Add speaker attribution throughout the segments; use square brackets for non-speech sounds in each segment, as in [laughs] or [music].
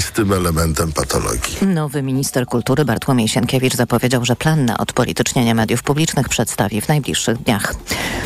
Speaker 1: swoistym elementem patologii.
Speaker 2: Nowy minister kultury Bartłomiej Sienkiewicz zapowiedział, że plan na odpolitycznienie mediów publicznych przedstawi w najbliższych dniach.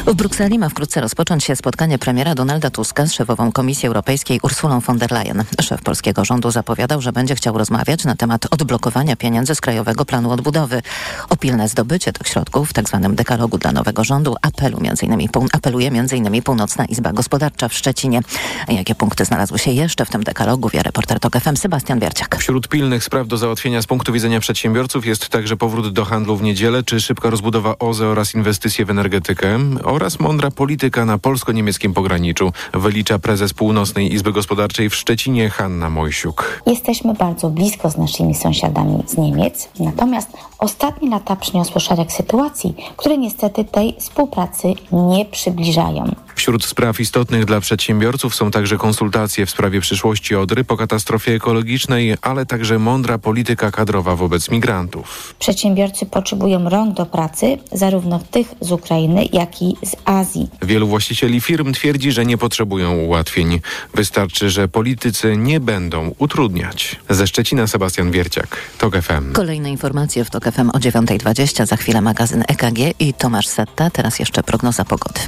Speaker 2: W Brukseli ma wkrótce rozpocząć się spotkanie premiera Donalda Tuska z szefową Komisji Europejskiej Ursulą von der Leyen. Szef polskiego rządu zapowiadał, że będzie chciał rozmawiać na temat odblokowania pieniędzy z Krajowego Planu Odbudowy. O pilne zdobycie tych środków w tzw. Tak dekalogu dla nowego rządu apelu między innymi, apeluje m.in. Północna Izba Gospodarcza w Szczecinie. Jakie punkty znalazły się jeszcze w tym dekalogu, wie reporter TOK FM Sebastian Wierciak.
Speaker 3: Wśród pilnych spraw do załatwienia z punktu widzenia przedsiębiorców jest także powrót do handlu w niedzielę, czy szybka rozbudowa OZE oraz inwestycje w energetykę oraz mądra polityka na polsko-niemieckim pograniczu, wylicza prezes Północnej Izby Gospodarczej w Szczecinie Hanna Mojsiuk.
Speaker 4: Jesteśmy bardzo blisko z naszymi sąsiadami z Niemiec, natomiast ostatnie lata przyniosły szereg sytuacji, które niestety tej współpracy nie przybliżają.
Speaker 3: Wśród spraw istotnych dla przedsiębiorców są także konsultacje w sprawie przyszłości Odry po katastrofie ekologicznej, ale także mądra polityka kadrowa wobec migrantów.
Speaker 4: Przedsiębiorcy potrzebują rąk do pracy, zarówno tych z Ukrainy, jak i z Azji.
Speaker 3: Wielu właścicieli firm twierdzi, że nie potrzebują ułatwień. Wystarczy, że politycy nie będą utrudniać. Ze Szczecina Sebastian Wierciak, TOK FM.
Speaker 2: Kolejne informacje w TOK FM o 9.20, za chwilę magazyn EKG i Tomasz Setta, teraz jeszcze prognoza pogody.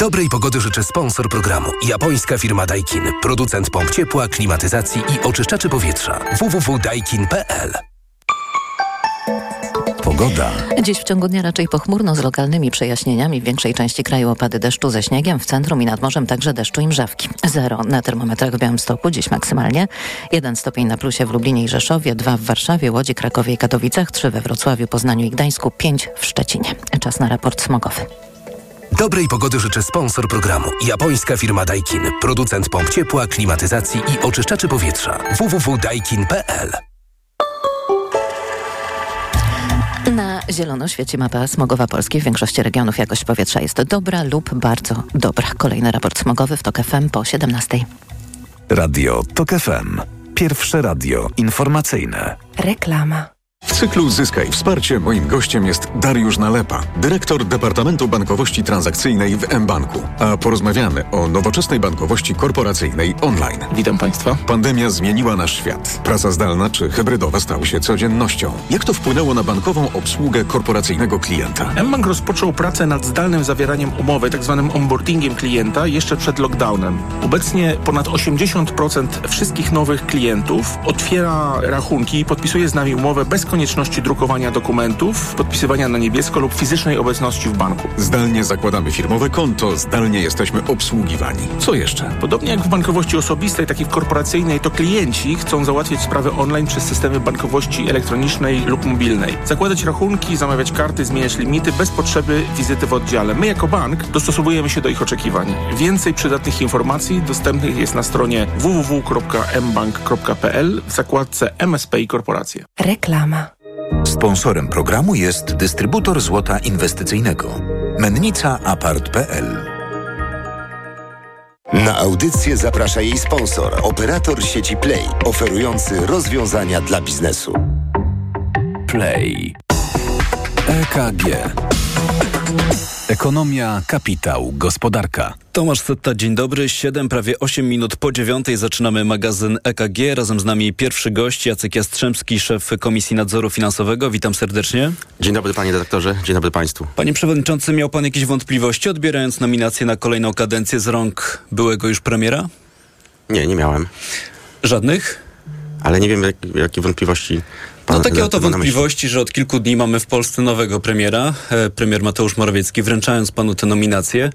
Speaker 5: Dobrej pogody życzę sponsor programu. Japońska firma Daikin. Producent pomp ciepła, klimatyzacji i oczyszczaczy powietrza. www.daikin.pl Pogoda.
Speaker 2: Dziś w ciągu dnia raczej pochmurno z lokalnymi przejaśnieniami. W większej części kraju opady deszczu ze śniegiem, w centrum i nad morzem także deszczu i mrzawki. Zero na termometrach w Białymstoku, dziś maksymalnie. Jeden stopień na plusie w Lublinie i Rzeszowie, dwa w Warszawie, Łodzi, Krakowie i Katowicach, trzy we Wrocławiu, Poznaniu i Gdańsku, pięć w Szczecinie. Czas na raport smogowy.
Speaker 5: Dobrej pogody życzę sponsor programu. Japońska firma Daikin. Producent pomp ciepła, klimatyzacji i oczyszczaczy powietrza. www.daikin.pl
Speaker 2: Na zielono świeci mapa smogowa Polski. W większości regionów jakość powietrza jest dobra lub bardzo dobra. Kolejny raport smogowy w TOK FM po 17.
Speaker 6: Radio TOK FM. Pierwsze radio informacyjne.
Speaker 2: Reklama.
Speaker 7: W cyklu Zyskaj Wsparcie moim gościem jest Dariusz Nalepa, dyrektor Departamentu Bankowości Transakcyjnej w mBanku. A porozmawiamy o nowoczesnej bankowości korporacyjnej online.
Speaker 8: Witam Państwa.
Speaker 7: Pandemia zmieniła nasz świat. Praca zdalna czy hybrydowa stały się codziennością. Jak to wpłynęło na bankową obsługę korporacyjnego klienta?
Speaker 8: mBank rozpoczął pracę nad zdalnym zawieraniem umowy, tzw. Tak onboardingiem klienta jeszcze przed lockdownem. Obecnie ponad 80% wszystkich nowych klientów otwiera rachunki i podpisuje z nami umowę bez konieczności drukowania dokumentów, podpisywania na niebiesko lub fizycznej obecności w banku.
Speaker 7: Zdalnie zakładamy firmowe konto, zdalnie jesteśmy obsługiwani. Co jeszcze?
Speaker 8: Podobnie jak w bankowości osobistej, tak i w korporacyjnej, to klienci chcą załatwiać sprawy online przez systemy bankowości elektronicznej lub mobilnej. Zakładać rachunki, zamawiać karty, zmieniać limity bez potrzeby wizyty w oddziale. My jako bank dostosowujemy się do ich oczekiwań. Więcej przydatnych informacji dostępnych jest na stronie www.mbank.pl w zakładce MSP i korporacje.
Speaker 2: Reklama.
Speaker 6: Sponsorem programu jest dystrybutor złota inwestycyjnego. Mennica Apart.pl
Speaker 9: Na audycję zaprasza jej sponsor, operator sieci Play, oferujący rozwiązania dla biznesu.
Speaker 6: Play. EKG. Ekonomia, kapitał, gospodarka.
Speaker 10: Tomasz Setta, dzień dobry. 7, prawie 8 minut po dziewiątej zaczynamy magazyn EKG. Razem z nami pierwszy gość, Jacek Jastrzębski, szef Komisji Nadzoru Finansowego. Witam serdecznie.
Speaker 11: Dzień dobry panie dyrektorze, dzień dobry państwu.
Speaker 10: Panie przewodniczący, miał pan jakieś wątpliwości odbierając nominację na kolejną kadencję z rąk byłego już premiera?
Speaker 11: Nie, nie miałem.
Speaker 10: Żadnych?
Speaker 11: Ale nie wiem, jak, jakie wątpliwości
Speaker 10: no takie oto wątpliwości, że od kilku dni mamy w Polsce nowego premiera, e, premier Mateusz Morawiecki, wręczając panu tę nominację.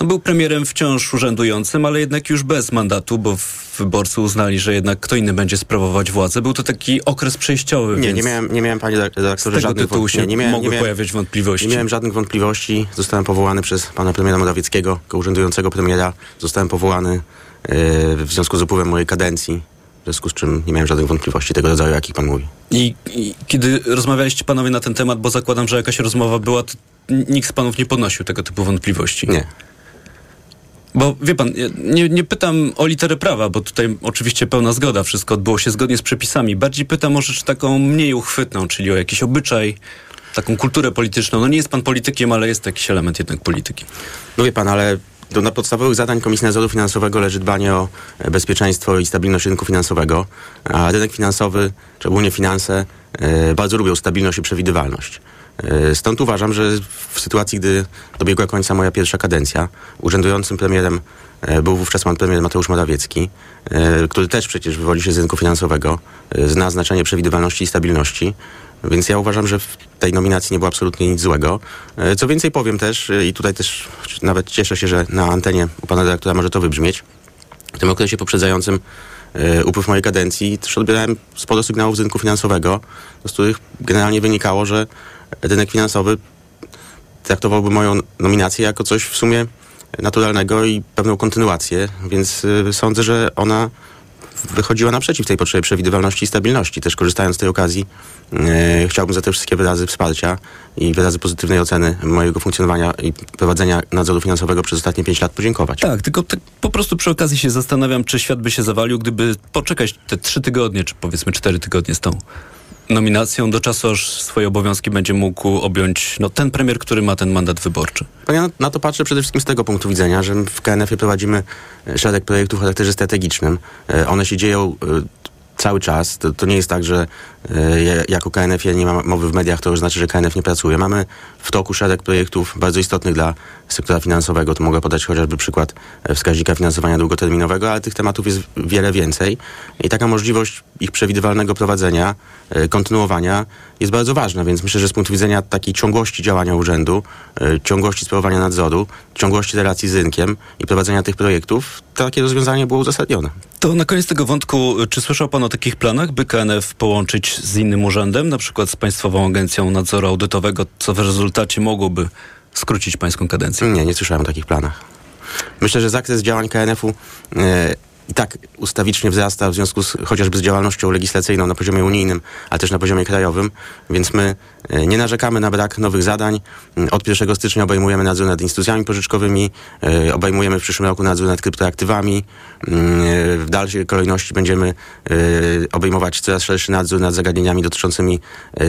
Speaker 10: No był premierem wciąż urzędującym, ale jednak już bez mandatu, bo wyborcy uznali, że jednak kto inny będzie sprawować władzę. Był to taki okres przejściowy.
Speaker 11: Nie, nie miałem, nie miałem panie redaktorze żadnych
Speaker 10: wątpliwości. Nie, nie, miałem, mogły nie miałem, pojawiać wątpliwości.
Speaker 11: Nie miałem żadnych wątpliwości. Zostałem powołany przez pana premiera Morawieckiego, urzędującego premiera. Zostałem powołany yy, w związku z upływem mojej kadencji w związku z czym nie miałem żadnych wątpliwości tego rodzaju, jakich pan mówi.
Speaker 10: I, I, kiedy rozmawialiście panowie na ten temat, bo zakładam, że jakaś rozmowa była, to nikt z panów nie podnosił tego typu wątpliwości.
Speaker 11: Nie.
Speaker 10: Bo wie pan, nie, nie pytam o literę prawa, bo tutaj oczywiście pełna zgoda, wszystko odbyło się zgodnie z przepisami. Bardziej pytam o rzecz taką mniej uchwytną, czyli o jakiś obyczaj, taką kulturę polityczną. No nie jest pan politykiem, ale jest jakiś element jednak polityki.
Speaker 11: No wie pan, ale do na podstawowych zadań Komisji Nadzoru Finansowego leży dbanie o bezpieczeństwo i stabilność rynku finansowego, a rynek finansowy, szczególnie finanse, e, bardzo lubią stabilność i przewidywalność. E, Stąd uważam, że w sytuacji, gdy dobiegła końca moja pierwsza kadencja, urzędującym premierem e, był wówczas pan premier Mateusz Morawiecki, który też przecież wywodzi się z rynku finansowego, zna znaczenie przewidywalności i stabilności. Więc ja uważam, że w tej nominacji nie było absolutnie nic złego. E, Co więcej powiem też, e, i tutaj też nawet cieszę się, że na antenie u pana dyrektora może to wybrzmieć, w tym okresie poprzedzającym e, upływ mojej kadencji też odbierałem sporo sygnałów z rynku finansowego, z których generalnie wynikało, że rynek finansowy traktowałby moją nominację jako coś w sumie naturalnego i pewną kontynuację, więc sądzę, że ona wychodziła naprzeciw tej potrzebie przewidywalności i stabilności. Też korzystając z tej okazji e, chciałbym za te wszystkie wyrazy wsparcia i wyrazy pozytywnej oceny mojego funkcjonowania i prowadzenia nadzoru finansowego przez ostatnie pięć lat podziękować.
Speaker 10: Tak, tylko tak po prostu przy okazji się zastanawiam, czy świat by się zawalił, gdyby poczekać te trzy tygodnie, czy powiedzmy cztery tygodnie z tą nominacją do czasu, aż swoje obowiązki będzie mógł objąć no, ten premier, który ma ten mandat wyborczy.
Speaker 11: No Ja na to patrzę przede wszystkim z tego punktu widzenia, że w KNF-ie prowadzimy e, szereg projektów o charakterze strategicznym. E, One się dzieją e, cały czas. To, to nie jest tak, że e, ja- jako KNF-ie nie ma mowy w mediach, to już znaczy, że KNF nie pracuje. Mamy w toku szereg projektów bardzo istotnych dla sektora finansowego. To mogę podać chociażby przykład e, wskaźnika finansowania długoterminowego, ale tych tematów jest wiele więcej. I taka możliwość ich przewidywalnego prowadzenia, e, kontynuowania jest bardzo ważna, więc myślę, że z punktu widzenia takiej ciągłości działania urzędu, ciągłości sprawowania nadzoru, ciągłości relacji z rynkiem i prowadzenia tych projektów, takie rozwiązanie było uzasadnione.
Speaker 10: To na koniec tego wątku, czy słyszał pan o takich planach, by KNF połączyć z innym urzędem, na przykład z Państwową Agencją Nadzoru Audytowego, co w rezultacie mogłoby skrócić pańską kadencję?
Speaker 11: Nie, nie słyszałem o takich planach. Myślę, że zakres działań KNF-u e, i tak ustawicznie wzrasta w związku z, chociażby z działalnością legislacyjną na poziomie unijnym, ale też na poziomie krajowym, więc my e, nie narzekamy na brak nowych zadań. Mm, Od 1 stycznia obejmujemy nadzór nad instytucjami pożyczkowymi, e, obejmujemy w przyszłym roku nadzór nad kryptoaktywami. Mm, e, W dalszej kolejności będziemy obejmować coraz szerszy nadzór nad zagadnieniami dotyczącymi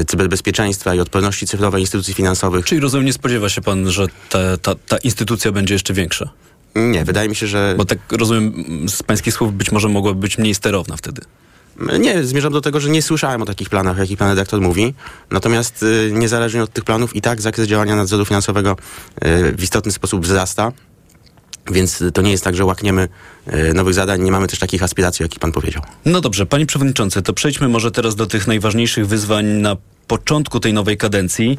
Speaker 11: cyberbezpieczeństwa i odporności cyfrowej instytucji finansowych.
Speaker 10: Czyli rozumiem, nie spodziewa się pan, że ta, ta, ta instytucja będzie jeszcze większa?
Speaker 11: Nie, wydaje mi się, że...
Speaker 10: Bo tak rozumiem, z pańskich słów być może mogłaby być mniej sterowna wtedy.
Speaker 11: Nie, zmierzam do tego, że nie słyszałem o takich planach, o jakich pan redaktor mówi. Natomiast y, niezależnie od tych planów i tak zakres działania nadzoru finansowego y, w istotny sposób wzrasta. Więc to nie jest tak, że łakniemy y, nowych zadań. Nie mamy też takich aspiracji, jakich pan powiedział.
Speaker 10: No dobrze, panie przewodniczący, to przejdźmy może teraz do tych najważniejszych wyzwań na początku tej nowej kadencji.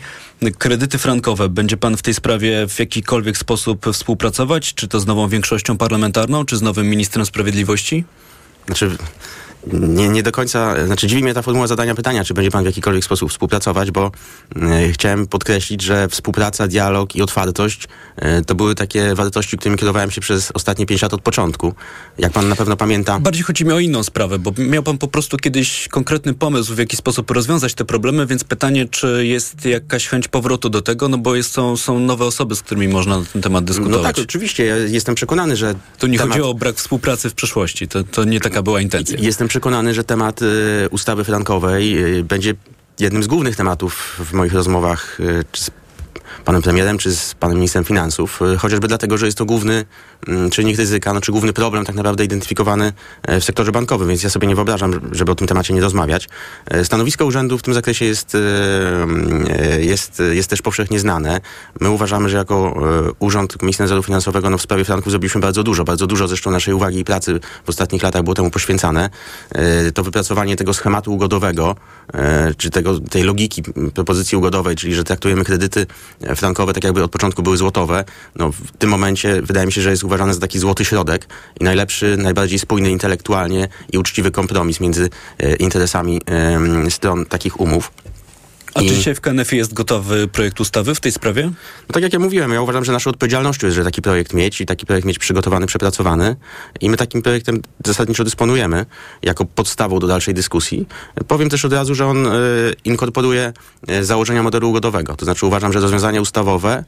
Speaker 10: Kredyty frankowe. Będzie pan w tej sprawie w jakikolwiek sposób współpracować? Czy to z nową większością parlamentarną, czy z nowym ministrem sprawiedliwości?
Speaker 11: Znaczy, nie, nie do końca, znaczy dziwi mnie ta formuła zadania pytania, czy będzie pan w jakikolwiek sposób współpracować, bo e, chciałem podkreślić, że współpraca, dialog i otwartość e, to były takie wartości, którymi kierowałem się przez ostatnie pięć lat od początku. Jak pan na pewno pamięta.
Speaker 10: Bardziej chodzi mi o inną sprawę, bo miał pan po prostu kiedyś konkretny pomysł, w jaki sposób rozwiązać te problemy, więc pytanie, czy jest jakaś chęć powrotu do tego, no bo jest, są, są nowe osoby, z którymi można na ten temat dyskutować.
Speaker 11: No tak, oczywiście. Ja jestem przekonany, że.
Speaker 10: Tu nie
Speaker 11: temat-
Speaker 10: chodziło o brak współpracy w przeszłości. To, to nie taka była intencja.
Speaker 11: Jestem przekonany, że temat y, ustawy frankowej y, będzie jednym z głównych tematów w moich rozmowach y, z panem premierem, czy z panem ministrem finansów. Y, chociażby dlatego, że jest to główny mm, czynnik ryzyka, no, czy główny problem tak naprawdę identyfikowany e, w sektorze bankowym, więc ja sobie nie wyobrażam, żeby o tym temacie nie rozmawiać. E, Stanowisko urzędu w tym zakresie jest, y, y, jest, jest też powszechnie znane. My uważamy, że jako e, Urząd Komisji Nadzoru Finansowego no, w sprawie franków zrobiliśmy bardzo dużo. Bardzo dużo zresztą naszej uwagi i pracy w ostatnich latach było temu poświęcane. E, To wypracowanie tego schematu ugodowego, e, czy tego, tej logiki propozycji ugodowej, czyli że traktujemy kredyty e, frankowe tak jakby od początku były złotowe. No, w tym momencie wydaje mi się, że jest uważane za taki złoty środek i najlepszy, najbardziej spójny intelektualnie i uczciwy kompromis między e, interesami stron takich umów.
Speaker 10: A czy dzisiaj w KNF jest gotowy projekt ustawy w tej sprawie?
Speaker 11: No tak jak ja mówiłem, ja uważam, że naszą odpowiedzialnością jest, że taki projekt mieć i taki projekt mieć przygotowany, przepracowany i my takim projektem zasadniczo dysponujemy jako podstawą do dalszej dyskusji. Powiem też od razu, że on e, inkorporuje e, założenia modelu ugodowego. To znaczy uważam, że rozwiązania ustawowe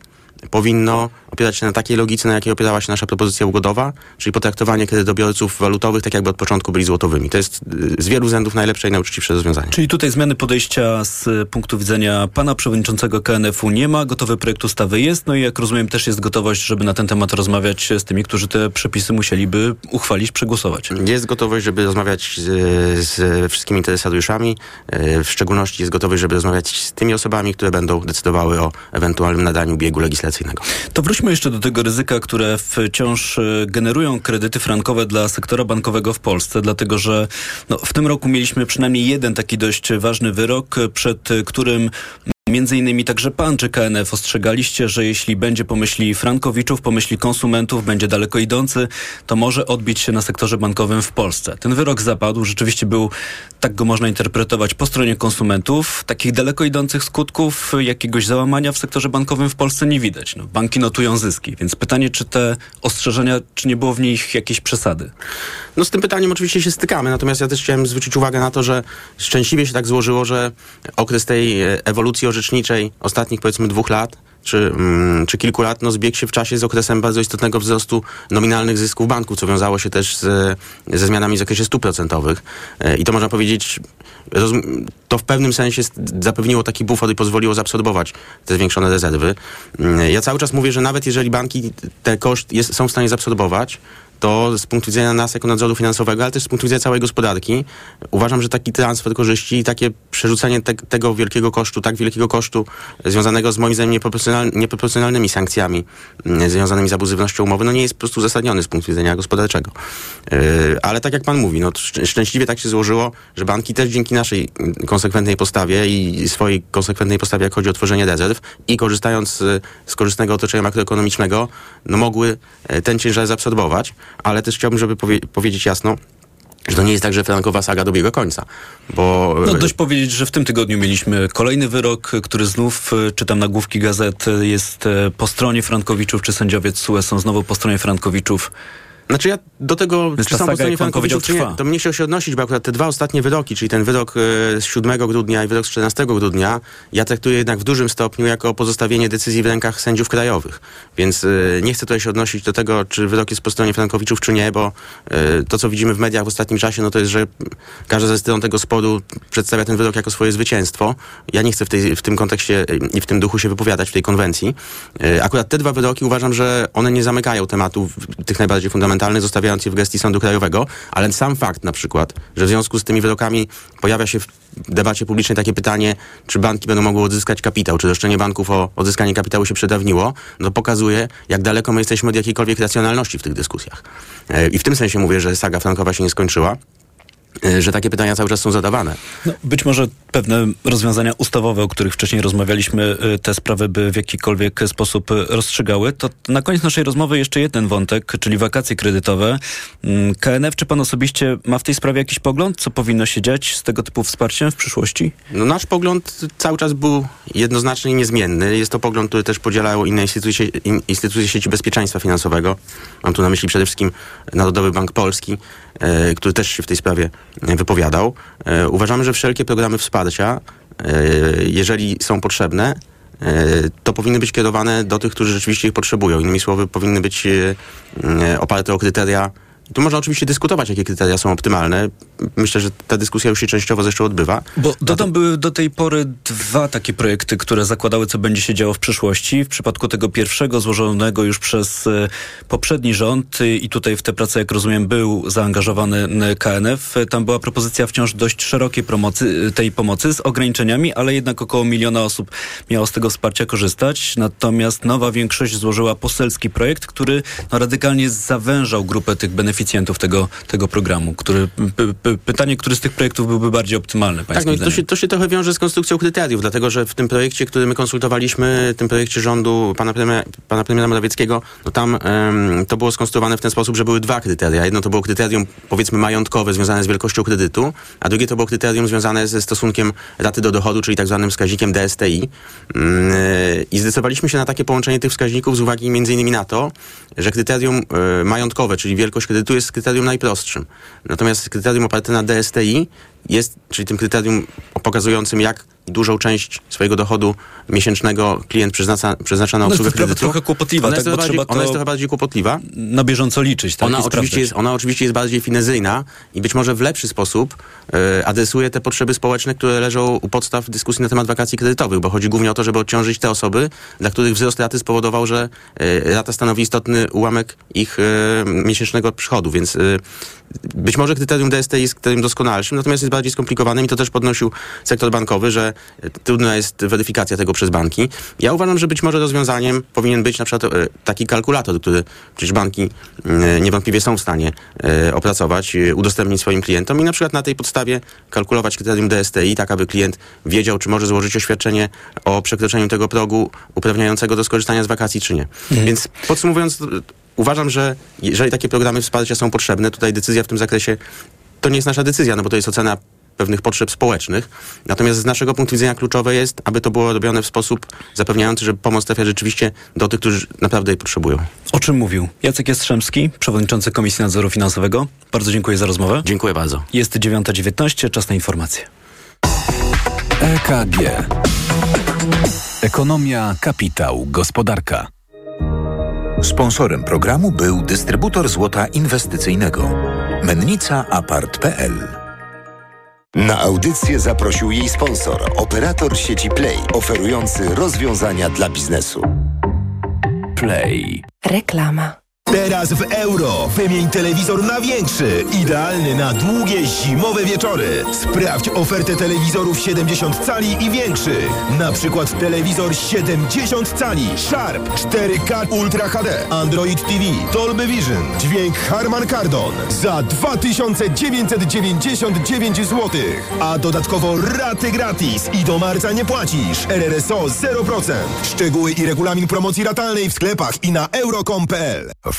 Speaker 11: powinno opierać się na takiej logice, na jakiej opierała się nasza propozycja ugodowa, czyli potraktowanie kredytobiorców walutowych tak jakby od początku byli złotowymi. To jest y, z wielu względów najlepsze i najuczciwsze rozwiązanie.
Speaker 10: Czyli tutaj zmiany podejścia z punktu widzenia pana przewodniczącego KNF-u nie ma, gotowy projekt ustawy jest, no i jak rozumiem też jest gotowość, żeby na ten temat rozmawiać z tymi, którzy te przepisy musieliby uchwalić, przegłosować.
Speaker 11: Jest gotowość, żeby rozmawiać z, z wszystkimi interesariuszami, y, w szczególności jest gotowość, żeby rozmawiać z tymi osobami, które będą decydowały o ewentualnym nadaniu biegu legislacyjnego.
Speaker 10: To wróćmy jeszcze do tego ryzyka, które wciąż e, generują kredyty frankowe dla sektora bankowego w Polsce, dlatego że no, w tym roku mieliśmy przynajmniej jeden taki dość ważny wyrok, przed którym Między innymi także pan czy KNF ostrzegaliście, że jeśli będzie pomyśli frankowiczów, pomyśli konsumentów, będzie daleko idący, to może odbić się na sektorze bankowym w Polsce. Ten wyrok zapadł, rzeczywiście był, tak go można interpretować, po stronie konsumentów. Takich daleko idących skutków jakiegoś załamania w sektorze bankowym w Polsce nie widać. No, banki notują zyski, więc pytanie, czy te ostrzeżenia, czy nie było w nich jakiejś przesady?
Speaker 11: No z tym pytaniem oczywiście się stykamy, natomiast ja też chciałem zwrócić uwagę na to, że szczęśliwie się tak złożyło, że okres tej e, ewolucji orzeczniczej ostatnich powiedzmy dwóch lat czy, mm, czy kilku lat, no zbiegł się w czasie z okresem bardzo istotnego wzrostu nominalnych zysków banków, co wiązało się też z, ze zmianami w zakresie stóp procentowych. E, I to można powiedzieć, to w pewnym sensie zapewniło taki bufor i pozwoliło zaabsorbować te zwiększone rezerwy. Mm, ja cały czas mówię, że nawet jeżeli banki te koszt jest, są w stanie zaabsorbować, to z punktu widzenia nas jako nadzoru finansowego, ale też z punktu widzenia całej gospodarki, uważam, że taki transfer korzyści i takie przerzucenie te, tego wielkiego kosztu, tak wielkiego kosztu związanego z moim zdaniem nieproporcjonal, nieproporcjonalnymi sankcjami mm, związanymi z abuzywnością umowy, no nie jest po prostu uzasadniony z punktu widzenia gospodarczego. Yy, ale tak jak pan mówi, no szczęśliwie tak się złożyło, że banki też dzięki naszej konsekwentnej postawie i swojej konsekwentnej postawie, jak chodzi o tworzenie rezerw i korzystając z, z korzystnego otoczenia makroekonomicznego, no mogły e, ten ciężar zaabsorbować ale też chciałbym, żeby powie powiedzieć jasno, że to nie jest tak, że frankowa saga dobiega końca, bo...
Speaker 10: No dość powiedzieć, że w tym tygodniu mieliśmy kolejny wyrok, który znów, e, czytam nagłówki gazet, jest e, po stronie Frankowiczów, czy sędziowie TSUE są znowu po stronie Frankowiczów.
Speaker 11: Znaczy ja do tego, Więc czy są Frankowiczów, czy nie, to mnie się odnosić, bo akurat te dwa ostatnie wyroki, czyli ten wyrok e, z 7 grudnia i wyrok z 14 grudnia, ja traktuję jednak w dużym stopniu jako pozostawienie decyzji w rękach sędziów krajowych. Więc e, nie chcę tutaj się odnosić do tego, czy wyrok jest po stronie Frankowiczów, czy nie, bo e, to, co widzimy w mediach w ostatnim czasie, no to jest, że każda ze stron tego sporu przedstawia ten wyrok jako swoje zwycięstwo. Ja nie chcę w, tej, w tym kontekście i w tym duchu się wypowiadać w tej konwencji. Akurat te dwa wyroki uważam, że one nie zamykają tematu tych najbardziej fundamentalnych fundamentalny, zostawiając je w gestii Sądu Krajowego, ale sam fakt na przykład, że w związku z tymi wyrokami pojawia się w debacie publicznej takie pytanie, czy banki będą mogły odzyskać kapitał, czy roszczenie banków o odzyskanie kapitału się przedawniło, no pokazuje, jak daleko my jesteśmy od jakiejkolwiek racjonalności w tych dyskusjach. E, I w tym sensie mówię, że saga frankowa się nie skończyła. E, że takie pytania cały czas są zadawane.
Speaker 10: No, być może pewne rozwiązania ustawowe, o których wcześniej rozmawialiśmy, e, te sprawy by w jakikolwiek sposób rozstrzygały. To na koniec naszej rozmowy jeszcze jeden wątek, czyli wakacje kredytowe. Mm, KNF, czy pan osobiście ma w tej sprawie jakiś pogląd, co powinno się dziać z tego typu wsparciem w przyszłości?
Speaker 11: No, nasz pogląd cały czas był jednoznaczny i niezmienny. Jest to pogląd, który też podzielają inne instytucje, instytucje sieci bezpieczeństwa finansowego. Mam tu na myśli przede wszystkim Narodowy Bank Polski, który też się w tej sprawie wypowiadał. E, uważamy, że wszelkie programy wsparcia, e, jeżeli są potrzebne, e, to powinny być kierowane do tych, którzy rzeczywiście ich potrzebują. Innymi słowy, powinny być oparte o kryteria tu można oczywiście dyskutować, jakie kryteria są optymalne. Myślę, że ta dyskusja już się częściowo zresztą odbywa.
Speaker 10: Bo dodam, były do tej pory dwa takie projekty, które zakładały, co będzie się działo w przyszłości. W przypadku tego pierwszego, złożonego już przez e, poprzedni rząd i tutaj w tę pracę, jak rozumiem, był zaangażowany KNF. Tam była propozycja wciąż dość szerokiej promocy, e, tej pomocy z ograniczeniami, ale jednak około miliona osób miało z tego wsparcia korzystać. Natomiast nowa większość złożyła poselski projekt, który no, radykalnie zawężał grupę tych beneficjentów beneficjentów tego, tego programu? Który, pytanie, który z tych projektów byłby bardziej optymalny?
Speaker 11: Tak, no, to, się, to się trochę wiąże z konstrukcją kryteriów, dlatego że w tym projekcie, który my konsultowaliśmy, w tym projekcie rządu pana premiera, pana premiera Morawieckiego, no tam um, to było skonstruowane w ten sposób, że były dwa kryteria. Jedno to było kryterium, powiedzmy, majątkowe, związane z wielkością kredytu, a drugie to było kryterium związane ze stosunkiem raty do dochodu, czyli tak zwanym wskaźnikiem DSTI. Mm, I zdecydowaliśmy się na takie połączenie tych wskaźników z uwagi innymi na to, że kryterium e, majątkowe, czyli wielkość kredytu, tu jest kryterium najprostszym. Natomiast kryterium oparte na DSTI jest, czyli tym kryterium pokazującym, jak dużą część swojego dochodu miesięcznego klient przeznacza, przeznacza na
Speaker 10: No
Speaker 11: obsługę
Speaker 10: to
Speaker 11: kredytu.
Speaker 10: trochę kłopotliwa,
Speaker 11: ona,
Speaker 10: tak,
Speaker 11: jest bardziej, ona jest trochę bardziej kłopotliwa.
Speaker 10: Na bieżąco liczyć, tak?
Speaker 11: Ona oczywiście,
Speaker 10: sprawdzać.
Speaker 11: jest, ona oczywiście jest bardziej finezyjna i być może w lepszy sposób e, adresuje te potrzeby społeczne, które leżą u podstaw dyskusji na temat wakacji kredytowych, bo chodzi głównie o to, żeby odciążyć te osoby, dla których wzrost raty spowodował, że e, rata stanowi istotny ułamek ich e, miesięcznego przychodu, więc być może kryterium DST jest kryterium doskonalszym, natomiast jest bardziej skomplikowanym i to też podnosił sektor bankowy, że trudna jest weryfikacja tego przez banki. Ja uważam, że być może rozwiązaniem powinien być na przykład e, taki kalkulator, który przecież banki e, niewątpliwie są w stanie e, opracować, udostępnić swoim klientom i na przykład na tej podstawie kalkulować kryterium DSTI, tak aby klient wiedział, czy może złożyć oświadczenie o przekroczeniu tego progu uprawniającego do skorzystania z wakacji, czy nie. Więc podsumowując, uważam, że jeżeli takie programy wsparcia są potrzebne, tutaj decyzja w tym zakresie to nie jest nasza decyzja, no bo to jest ocena pewnych potrzeb społecznych. Natomiast z naszego punktu widzenia kluczowe jest, aby to było robione w sposób zapewniający, że pomoc trafia rzeczywiście do tych, którzy naprawdę jej potrzebują.
Speaker 10: O czym mówił Jacek Jastrzębski, przewodniczący Komisji Nadzoru Finansowego. Bardzo dziękuję za rozmowę.
Speaker 11: Dziękuję bardzo.
Speaker 10: Jest 9.19, czas na informacje.
Speaker 6: EKG. Ekonomia, kapitał, gospodarka.
Speaker 12: Sponsorem programu był dystrybutor złota inwestycyjnego. Mennica Apart.pl
Speaker 9: Na audycję zaprosił jej sponsor, operator sieci Play, oferujący rozwiązania dla biznesu.
Speaker 6: Play.
Speaker 13: Reklama.
Speaker 14: Teraz w euro wymień telewizor na większy, idealny na długie zimowe wieczory. Sprawdź ofertę telewizorów 70 cali i większych. Na przykład telewizor 70 cali Sharp 4K Ultra HD, Android TV, Dolby Vision, dźwięk Harman Kardon za 2999 zł. A dodatkowo raty gratis i do marca nie płacisz. RRSO 0%. Szczegóły i regulamin promocji ratalnej w sklepach i na euro.com.pl.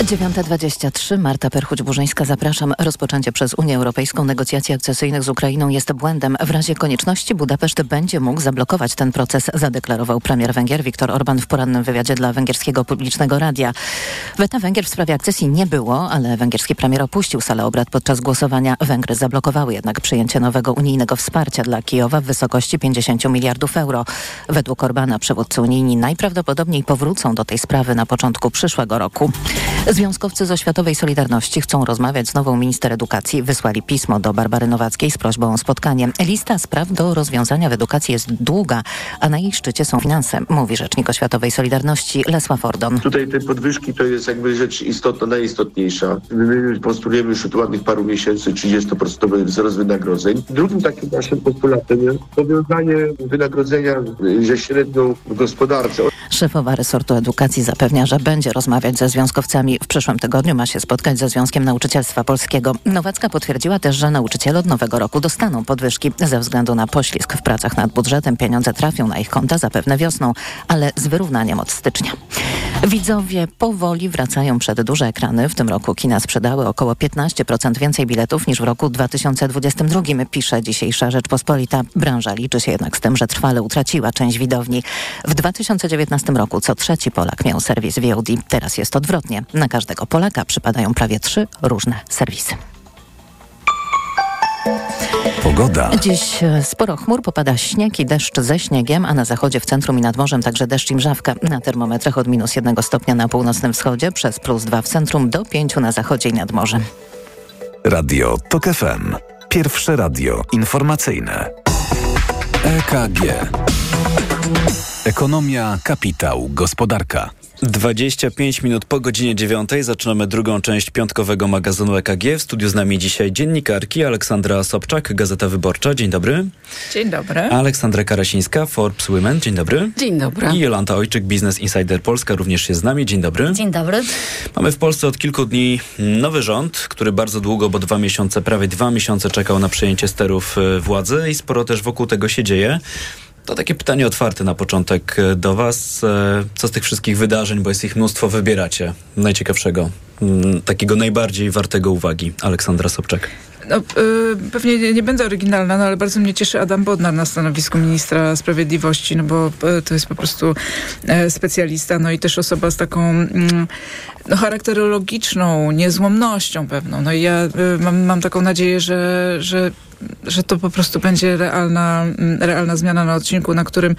Speaker 2: 9.23, Marta Perchuć-Burzyńska, zapraszam. Rozpoczęcie przez Unię Europejską negocjacji akcesyjnych z Ukrainą jest błędem. W razie konieczności Budapeszt będzie mógł zablokować ten proces, zadeklarował premier Węgier Viktor Orban w porannym wywiadzie dla węgierskiego publicznego radia. Weta Węgier w sprawie akcesji nie było, ale węgierski premier opuścił salę obrad podczas głosowania. Węgry zablokowały jednak przyjęcie nowego unijnego wsparcia dla Kijowa w wysokości 50 miliardów euro. Według Orbana przywódcy unijni najprawdopodobniej powrócą do tej sprawy na początku przyszłego roku. Związkowcy z Oświatowej Solidarności chcą rozmawiać z nową minister edukacji. Wysłali pismo do Barbary Nowackiej z prośbą o spotkanie. Lista spraw do rozwiązania w edukacji jest długa, a na jej szczycie są finanse, mówi rzecznik Oświatowej Solidarności Lesław Ordon.
Speaker 15: Tutaj te podwyżki to jest jakby rzecz istotna, najistotniejsza. My postulujemy już od ładnych paru miesięcy 30% wzrost wynagrodzeń. Drugim takim naszym postulatem jest powiązanie wynagrodzenia ze średnią w gospodarce.
Speaker 2: Szefowa resortu edukacji zapewnia, że będzie rozmawiać ze związkowcami. W przyszłym tygodniu ma się spotkać ze Związkiem Nauczycielstwa Polskiego. Nowacka potwierdziła też, że nauczyciele od nowego roku dostaną podwyżki. Ze względu na poślizg w pracach nad budżetem pieniądze trafią na ich konta zapewne wiosną, ale z wyrównaniem od stycznia. Widzowie powoli wracają przed duże ekrany. W tym roku kina sprzedały około 15% więcej biletów niż w roku 2022, pisze dzisiejsza Rzeczpospolita. Branża liczy się jednak z tym, że trwale utraciła część widowni. W 2019 roku co trzeci Polak miał serwis VOD. Teraz jest odwrotnie. Na każdego Polaka przypadają prawie trzy różne serwisy.
Speaker 6: Pogoda.
Speaker 2: Dziś e, sporo chmur, popada śnieg i deszcz ze śniegiem, a na zachodzie, w centrum i nad morzem także deszcz i mrzawka. Na termometrach od minus jednego stopnia na północnym wschodzie, przez plus dwa w centrum, do pięciu na zachodzie i nad morzem.
Speaker 6: Radio TOK FM. Pierwsze radio informacyjne. EKG. Ekonomia, kapitał, gospodarka.
Speaker 10: 25 minut po godzinie 9 zaczynamy drugą część piątkowego magazynu EKG. W studiu z nami dzisiaj dziennikarki Aleksandra Sobczak, Gazeta Wyborcza. Dzień dobry.
Speaker 13: Dzień dobry.
Speaker 10: Aleksandra Karasińska, Forbes Women. Dzień dobry.
Speaker 13: Dzień dobry.
Speaker 10: I Jolanta Ojczyk, Business Insider Polska również jest z nami. Dzień dobry.
Speaker 16: Dzień dobry.
Speaker 10: Mamy w Polsce od kilku dni nowy rząd, który bardzo długo, bo dwa miesiące, prawie dwa miesiące czekał na przejęcie sterów e, władzy i sporo też wokół tego się dzieje. To takie pytanie otwarte na początek e, do Was. E, Co z tych wszystkich wydarzeń, bo jest ich mnóstwo, wybieracie najciekawszego, mm, takiego najbardziej wartego uwagi? Aleksandra Sobczak.
Speaker 13: No, y, pewnie nie, nie będę oryginalna, no, ale bardzo mnie cieszy Adam Bodnar na stanowisku ministra sprawiedliwości, no bo y, to jest po prostu e, specjalista, no i też osoba z taką mm, no, charakterologiczną niezłomnością pewną. No i ja y, mam, mam taką nadzieję, że, że że to po prostu będzie realna, mm, realna zmiana na odcinku, na którym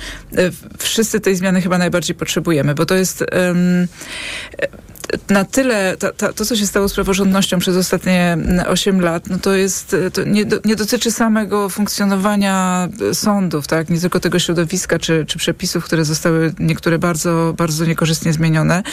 Speaker 13: wszyscy tej zmiany chyba najbardziej potrzebujemy, bo to jest em, na tyle, ta, ta, to co się stało z praworządnością przez ostatnie 8 lat, no to jest, to nie, do, nie dotyczy samego funkcjonowania sądów, tak, nie tylko tego środowiska czy, czy przepisów, które zostały niektóre bardzo, bardzo niekorzystnie zmienione,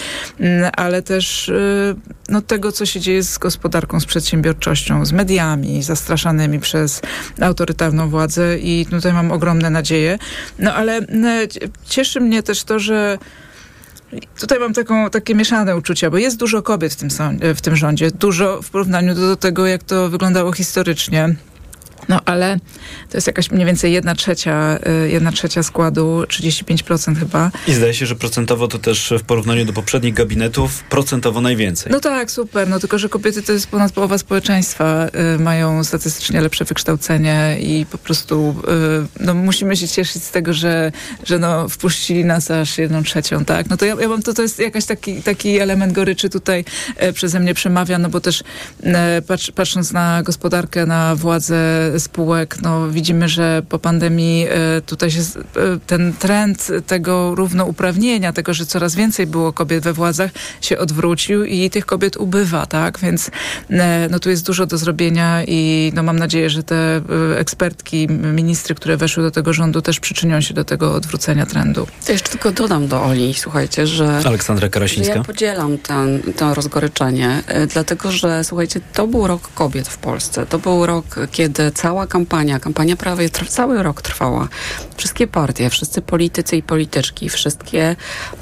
Speaker 13: mm, ale też y, no, tego, co się dzieje z gospodarką, z przedsiębiorczością, z mediami zastraszanymi przez autorytarną władzę i tutaj mam ogromne nadzieje. No ale mm, cieszy mnie też to, że Tutaj mam taką, takie mieszane uczucia, bo jest dużo kobiet w tym, w tym rządzie. Dużo w porównaniu do, do tego, jak to wyglądało historycznie. No ale to jest jakaś mniej więcej jedna trzecia, y, jedna trzecia składu, 35% chyba.
Speaker 10: I zdaje się, że procentowo to też w porównaniu do poprzednich gabinetów procentowo najwięcej.
Speaker 13: No tak, super. No tylko, że kobiety to jest ponad połowa społeczeństwa. Y, mają statystycznie lepsze wykształcenie i po prostu y, no, musimy się cieszyć z tego, że, że no, wpuścili nas aż jedną trzecią, tak? No to ja, ja mam, to, to jest jakaś taki, taki element goryczy tutaj y, przeze mnie przemawia, no bo też y, patrz, patrząc na gospodarkę, na władzę spółek, no widzimy, że po pandemii e, tutaj się e, ten trend tego równouprawnienia, tego, że coraz więcej było kobiet we władzach, się odwrócił i tych kobiet ubywa, tak? Więc e, no tu jest dużo do zrobienia i no mam nadzieję, że te ekspertki, ministry, które weszły do tego rządu też przyczynią się do tego odwrócenia trendu.
Speaker 16: To jeszcze tylko dodam do Oli, słuchajcie, że...
Speaker 10: Aleksandra Karasińska.
Speaker 16: Ja podzielam ten, to rozgoryczenie, dlatego że słuchajcie, to był rok kobiet w Polsce. To był rok, kiedy cały cała kampania, kampania prawie cały rok trwała. Wszystkie partie, wszyscy politycy i polityczki, wszystkie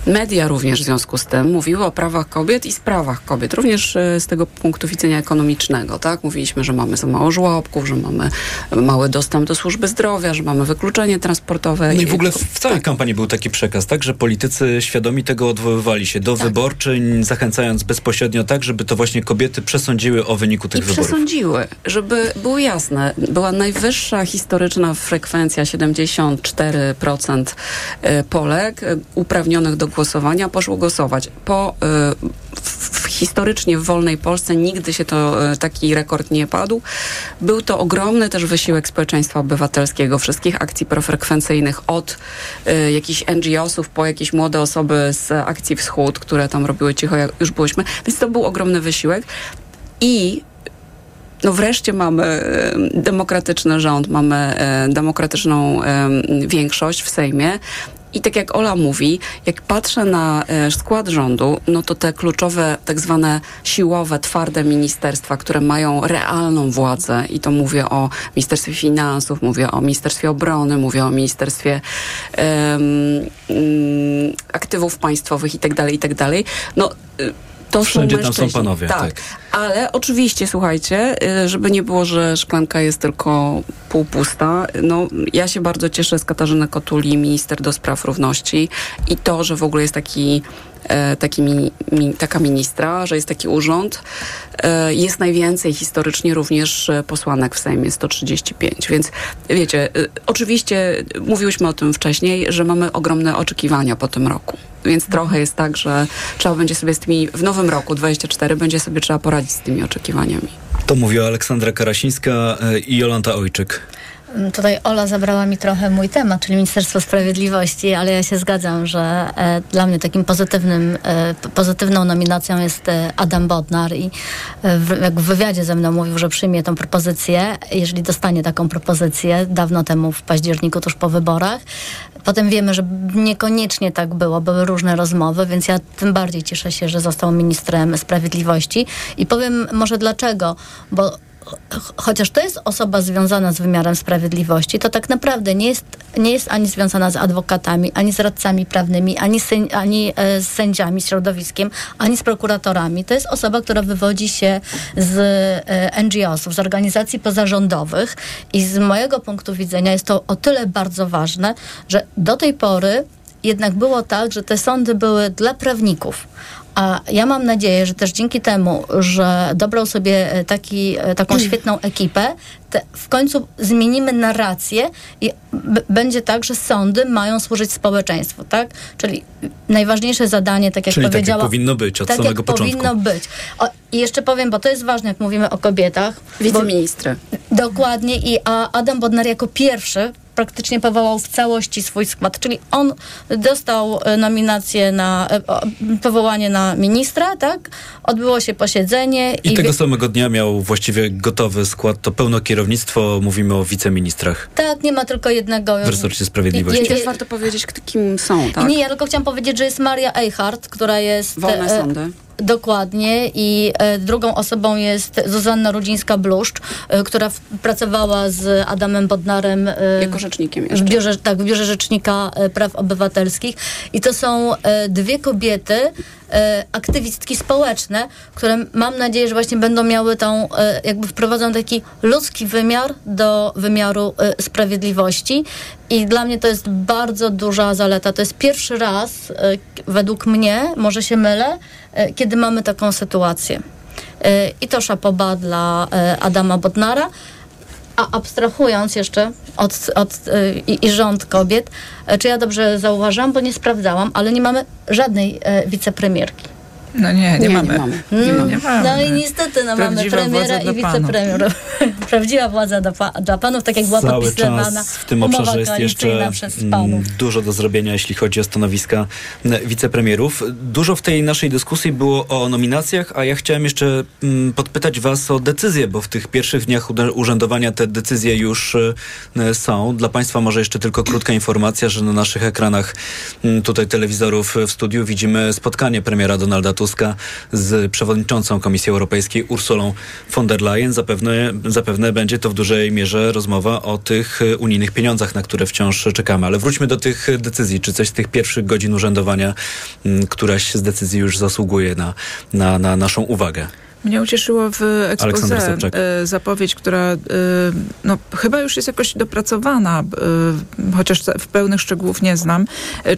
Speaker 16: media również w związku z tym mówiły o prawach kobiet i sprawach kobiet, również e, z tego punktu widzenia ekonomicznego, tak? Mówiliśmy, że mamy za mało żłobków, że mamy mały dostęp do służby zdrowia, że mamy wykluczenie transportowe.
Speaker 10: No i w ogóle w całej kampanii był taki przekaz, tak, że politycy świadomi tego odwoływali się do wyborczyń, zachęcając bezpośrednio tak, żeby to właśnie kobiety przesądziły o wyniku tych
Speaker 16: I
Speaker 10: wyborów.
Speaker 16: przesądziły, żeby było jasne, była najwyższa historyczna frekwencja 74% e, Polek e, uprawnionych do głosowania poszło głosować. Po e, w, historycznie w wolnej Polsce nigdy się to taki rekord nie padł. Był to ogromny też wysiłek społeczeństwa obywatelskiego, wszystkich akcji profrekwencyjnych od jakichś NGO-sów po jakieś młode osoby z akcji Wschód, które tam robiły cicho, jak już byłyśmy. Więc to był ogromny wysiłek. I no wreszcie mamy e, demokratyczny rząd, mamy e, demokratyczną e, większość w Sejmie. I tak jak Ola mówi, jak patrzę na skład rządu, no to te kluczowe, tak zwane siłowe, twarde ministerstwa, które mają realną władzę, i to mówię o Ministerstwie Finansów, mówię o Ministerstwie Obrony, mówię o Ministerstwie em, mm, Aktywów Państwowych i tak dalej, i tak. No, y, to
Speaker 10: Wszędzie
Speaker 16: są
Speaker 10: tam są
Speaker 16: mężczyźni.
Speaker 10: panowie, tak.
Speaker 16: Ale oczywiście, słuchajcie, y, żeby nie było, że szklanka jest tylko półpusta, no ja się bardzo cieszę z Katarzyny Kotuli, minister do spraw równości i to, że w ogóle jest taki taki mi, mi, taka ministra, że jest taki urząd. E, jest najwięcej historycznie również e, posłanek w Sejmie, 135. Więc wiecie, e, oczywiście mówiłyśmy o tym wcześniej, że mamy ogromne oczekiwania po tym roku. Więc trochę jest tak, że trzeba będzie sobie z tymi, w nowym roku 24 będzie sobie trzeba poradzić z tymi oczekiwaniami.
Speaker 10: To mówiła Aleksandra Karasińska e, i Jolanta Ojczyk.
Speaker 17: Tutaj Ola zabrała mi trochę mój temat, czyli Ministerstwo Sprawiedliwości, ale ja się zgadzam, że e, dla mnie takim pozytywnym, e, pozytywną nominacją jest e, Adam Bodnar i jak w wywiadzie ze mną mówił, że przyjmie tą propozycję, jeżeli dostanie taką propozycję, dawno temu w październiku, tuż po wyborach. Potem wiemy, że niekoniecznie tak było, były różne rozmowy, więc ja tym bardziej cieszę się, że został ministrem sprawiedliwości. I powiem może dlaczego, bo chociaż to jest osoba związana z wymiarem sprawiedliwości, to tak naprawdę nie jest, nie jest ani związana z adwokatami, ani z radcami prawnymi, ani, ani e, z sędziami, środowiskiem, ani z prokuratorami. To jest osoba, która wywodzi się z e, NGO-sów, z organizacji pozarządowych i z mojego punktu widzenia jest to o tyle bardzo ważne, że do tej pory jednak było tak, że te sądy były dla prawników. A ja mam nadzieję, że też dzięki temu, że dobrał sobie e, taki, e, taką świetną ekipę, w końcu zmienimy narrację i będzie tak, że sądy mają służyć społeczeństwu, tak? Czyli najważniejsze zadanie, tak jak
Speaker 10: Czyli tak jak
Speaker 17: powiedziała...
Speaker 10: powinno być od
Speaker 17: tak
Speaker 10: samego
Speaker 17: jak
Speaker 10: początku.
Speaker 17: powinno być. O, I jeszcze powiem, bo to jest ważne, jak mówimy o kobietach.
Speaker 16: Wiceministry.
Speaker 17: Dokładnie. I a Adam Bodnar jako pierwszy praktycznie powołał w całości swój skład, czyli on dostał e, nominację na e, powołanie na ministra, tak? Odbyło się posiedzenie
Speaker 10: I tego
Speaker 17: wie-
Speaker 10: samego dnia miał właściwie gotowy skład, to pełno kierownictwo, mówimy o wiceministrach
Speaker 17: tak, nie ma tylko jednego.
Speaker 10: w resorcie sprawiedliwości.
Speaker 17: Je- je-
Speaker 16: warto powiedzieć, kim są, tak?
Speaker 17: Nie, ja tylko chciałam powiedzieć, że jest Maria Eichhardt, która jest...
Speaker 16: Wolne
Speaker 17: e,
Speaker 16: sądy.
Speaker 17: Dokładnie. I e, drugą osobą jest Zuzanna Rudzińska-Bluszcz, e, która w, pracowała z Adamem Bodnarem e,
Speaker 16: Jako rzecznikiem
Speaker 17: w biurze, tak, w biurze Rzecznika Praw Obywatelskich. I to są dwie kobiety, aktywistki społeczne, które mam nadzieję, że właśnie będą miały tą, e, jakby wprowadzą taki ludzki wymiar do wymiaru e, sprawiedliwości i dla mnie to jest bardzo duża zaleta. To jest pierwszy raz, e, według mnie, może się mylę, e, kiedy mamy taką sytuację. E, I to szapoba dla e, Adama Bodnara. A abstrahując jeszcze od, od, y, i, i rząd kobiet, e, czy ja dobrze zauważam, bo nie sprawdzałam, ale nie mamy żadnej e, wicepremierki.
Speaker 13: No nie, nie,
Speaker 16: Nie, nie
Speaker 13: mamy.
Speaker 16: mamy.
Speaker 17: Mm,
Speaker 13: nie mamy.
Speaker 17: No i niestety no, mamy premiera i
Speaker 13: dla
Speaker 17: wicepremier. [laughs] Prawdziwa władza dla, pa, dla panów, tak jak była
Speaker 10: Cały
Speaker 17: podpisywana
Speaker 10: czas w tym obszarze jest jeszcze mm, dużo do zrobienia, jeśli chodzi o stanowiska mm, wicepremierów. Dużo w tej naszej dyskusji było o nominacjach, a ja chciałem jeszcze mm, podpytać was o decyzje, bo w tych pierwszych dniach urzędowania te decyzje już e, są. Dla państwa może jeszcze tylko krótka informacja, że na naszych ekranach tutaj telewizorów w studiu widzimy spotkanie premiera Donalda Tuska Tuska z przewodniczącą Komisji Europejskiej Ursulą von der Leyen. Zapewne, zapewne będzie to w dużej mierze rozmowa o tych e, unijnych pieniądzach, na które wciąż czekamy. Ale wróćmy do tych decyzji. Czy coś z tych pierwszych godzin urzędowania, m, któraś z decyzji już zasługuje na, na, na naszą uwagę?
Speaker 13: Mnie ucieszyło w ekspoze e, zapowiedź, która e, no, chyba już jest jakoś dopracowana, e, chociaż w pełnych szczegółów nie znam,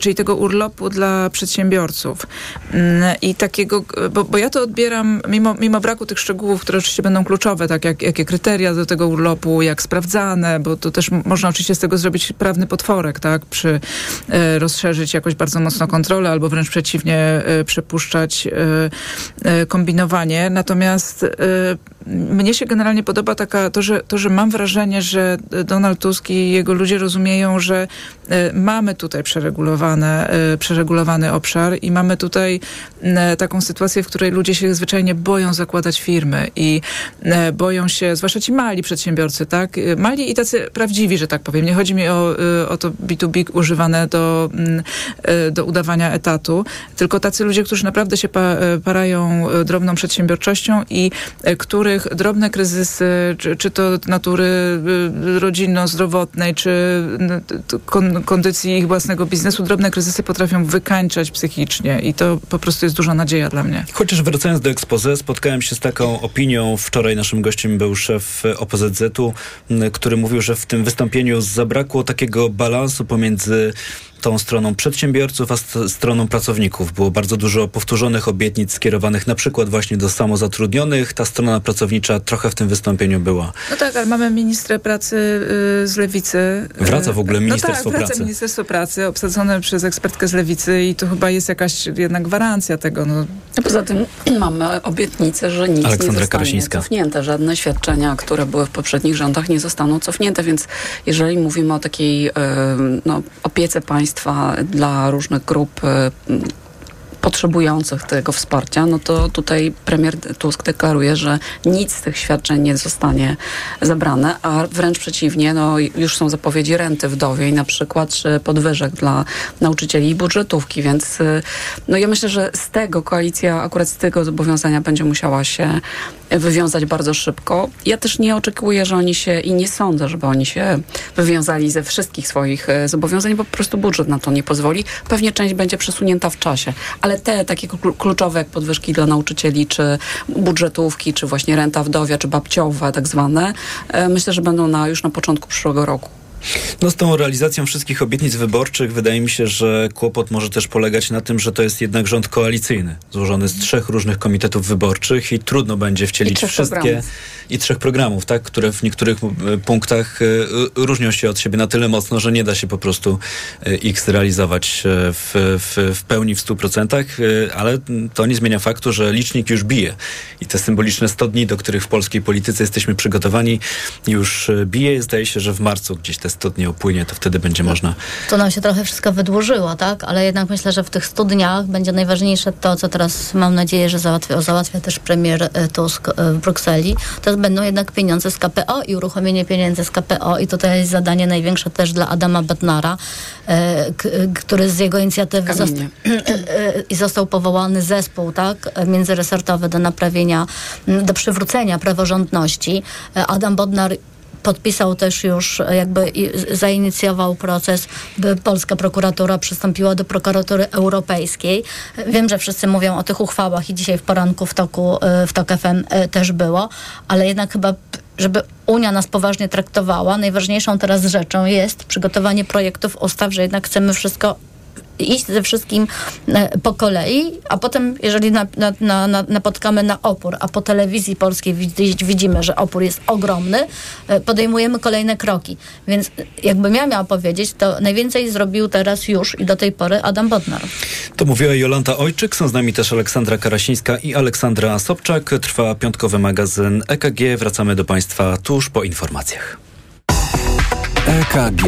Speaker 13: czyli tego urlopu dla przedsiębiorców. Mm, I takiego, bo, bo ja to odbieram, mimo, mimo braku tych szczegółów, które oczywiście będą kluczowe, tak jak jakie kryteria do tego urlopu, jak sprawdzane, bo to też można oczywiście z tego zrobić prawny potworek, tak, przy rozszerzyć jakoś bardzo mocno kontrolę, albo wręcz przeciwnie, przepuszczać kombinowanie. Natomiast e, mnie się generalnie podoba taka, to że, to, że mam wrażenie, że Donald Tusk i jego ludzie rozumieją, że e, mamy tutaj przeregulowane, e, przeregulowany obszar i mamy tutaj e, taką sytuację, w której ludzie się zwyczajnie boją zakładać firmy i e, boją się, zwłaszcza ci mali przedsiębiorcy, tak? E, Mali i tacy prawdziwi, że tak powiem. Nie chodzi mi o, e, o to B2B używane do, mm, e, do udawania etatu, tylko tacy ludzie, którzy naprawdę się pa, e, parają e, drobną przedsiębiorczością i e, których drobne kryzysy, czy, czy to natury y, rodzinno-zdrowotnej, czy kondycji ich własnego biznesu, drobne kryzysy potrafią wykańczać psychicznie i to po prostu jest duża nadzieja dla mnie.
Speaker 10: Chociaż wracając do expose, spotkałem się z taką opinią. Wczoraj naszym gościem był szef OPZZ-u, który mówił, że w tym wystąpieniu zabrakło takiego balansu pomiędzy tą stroną przedsiębiorców, a st- stroną pracowników. Było bardzo dużo powtórzonych obietnic skierowanych na przykład właśnie do samozatrudnionych. Ta strona pracownicza trochę w tym wystąpieniu była.
Speaker 13: No tak, ale mamy ministrę pracy y, z lewicy. Y,
Speaker 10: Wraca w ogóle Ministerstwo
Speaker 13: no tak, wraca
Speaker 10: Pracy.
Speaker 13: Ministerstwo Pracy, obsadzone przez ekspertkę z lewicy i to chyba jest jakaś jednak gwarancja tego. No.
Speaker 16: A poza tym [clears throat] mamy obietnicę, że nic
Speaker 10: Aleksandra
Speaker 16: nie zostanie
Speaker 10: Karasińska.
Speaker 16: cofnięte. Żadne świadczenia, które były w poprzednich rządach nie zostaną cofnięte, więc jeżeli mówimy o takiej e, no, opiece państwa dla różnych grup e, potrzebujących tego wsparcia, no to tutaj premier Tusk deklaruje, że nic z tych świadczeń nie zostanie zabrane, a wręcz przeciwnie, no już są zapowiedzi renty wdowiej na przykład, czy podwyżek dla nauczycieli i budżetówki, więc no ja myślę, że z tego koalicja, akurat z tego zobowiązania będzie musiała się wywiązać bardzo szybko. Ja też nie oczekuję, że oni się i nie sądzę, żeby oni się wywiązali ze wszystkich swoich e, zobowiązań, bo po prostu budżet na to nie pozwoli. Pewnie część będzie przesunięta w czasie, ale te takie klu- kluczowe jak podwyżki dla nauczycieli, czy budżetówki, czy właśnie renta wdowia, czy babciowa tak zwane, e, myślę, że będą na, już na początku przyszłego roku.
Speaker 10: No z tą realizacją wszystkich obietnic wyborczych wydaje mi się, że kłopot może też polegać na tym, że to jest jednak rząd koalicyjny, złożony z trzech różnych komitetów wyborczych i trudno będzie wcielić wszystkie
Speaker 16: programów.
Speaker 10: i trzech programów, tak, które w niektórych e, punktach e, różnią się od siebie na tyle mocno, że nie da się po prostu e, ich zrealizować e, w, w, w pełni w 100%, e, ale to nie zmienia faktu, że licznik już bije i te symboliczne 100 dni, do których w polskiej polityce jesteśmy przygotowani, już e, bije. Zdaje się, że w marcu gdzieś te 100 dni upłynie, to wtedy będzie można
Speaker 17: To nam się trochę wszystko wydłużyło, tak? Ale jednak myślę, że w tych 100 dniach będzie najważniejsze to, co teraz mam nadzieję, że załatwia, załatwia też premier e, Tusk e, w Brukseli. To będą jednak pieniądze z KPO i uruchomienie pieniędzy z KPO i tutaj jest zadanie największe też dla Adama Bednara, e, który z jego inicjatywy zosta- [clears throat] i został powołany zespół, tak, międzyresortowy do naprawienia, do przywrócenia praworządności. Adam Bodnar podpisał też już, e, jakby zainicjował proces, by polska prokuratura przystąpiła do prokuratury europejskiej. Wiem, że wszyscy mówią o tych uchwałach i dzisiaj w poranku w toku, e, w TOK FM e, też było, ale jednak chyba żeby Unia nas poważnie traktowała, najważniejszą teraz rzeczą jest przygotowanie projektów ustaw, że jednak chcemy wszystko iść ze wszystkim e, po kolei, a potem, jeżeli na, na, na, na, napotkamy na opór, a po telewizji polskiej widzi, widzimy, że opór jest ogromny, e, podejmujemy kolejne kroki. Więc e, jakbym ja miała powiedzieć, to najwięcej zrobił teraz już i do tej pory Adam Bodnar.
Speaker 10: To mówiła Jolanta Ojczyk, są z nami też Aleksandra Karasińska i Aleksandra Sobczak. Trwa piątkowy magazyn EKG. Wracamy do Państwa tuż po informacjach.
Speaker 6: EKG.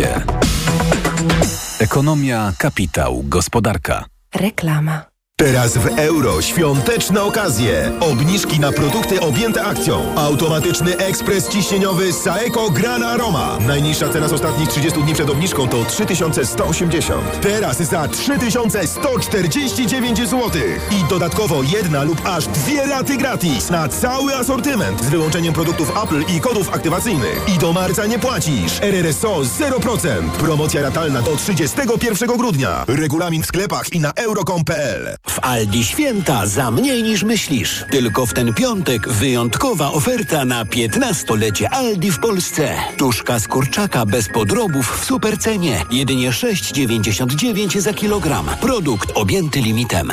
Speaker 6: Ekonomia, kapitał, gospodarka.
Speaker 18: Reklama.
Speaker 14: Teraz w euro świąteczne okazje. Obniżki na produkty objęte akcją. Automatyczny ekspres ciśnieniowy Saeco Gran Aroma. Najniższa cena z ostatnich 30 dni przed obniżką to 3180. Teraz za 3149 zł. I dodatkowo jedna lub aż dwie raty gratis na cały asortyment z wyłączeniem produktów Apple i kodów aktywacyjnych. I do marca nie płacisz. RRSO 0%. Promocja ratalna do 31 grudnia. Regulamin w sklepach i na euro.com.pl.
Speaker 19: W Aldi święta za mniej niż myślisz. Tylko w ten piątek wyjątkowa oferta na 15-lecie Aldi w Polsce. Tuszka z kurczaka bez podrobów w supercenie. Jedynie 6,99 za kilogram. Produkt objęty limitem.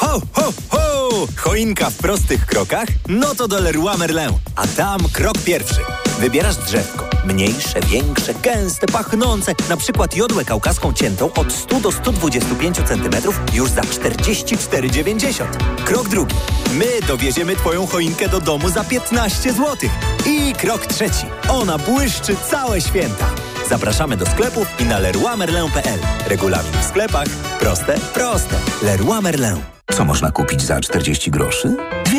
Speaker 20: Ho, ho, ho! Choinka w prostych krokach? No to do Leroy Merlin. A tam krok pierwszy. Wybierasz drzewko. Mniejsze, większe, gęste, pachnące. Na przykład jodłę kaukaską ciętą od 100 do 125 cm już za 44,90. Krok drugi. My dowieziemy Twoją choinkę do domu za 15 zł. I krok trzeci. Ona błyszczy całe święta. Zapraszamy do sklepów i na leroymerlin.pl. Regulamin w sklepach. Proste, proste. Leroy Merlin.
Speaker 12: Co można kupić za 40 groszy?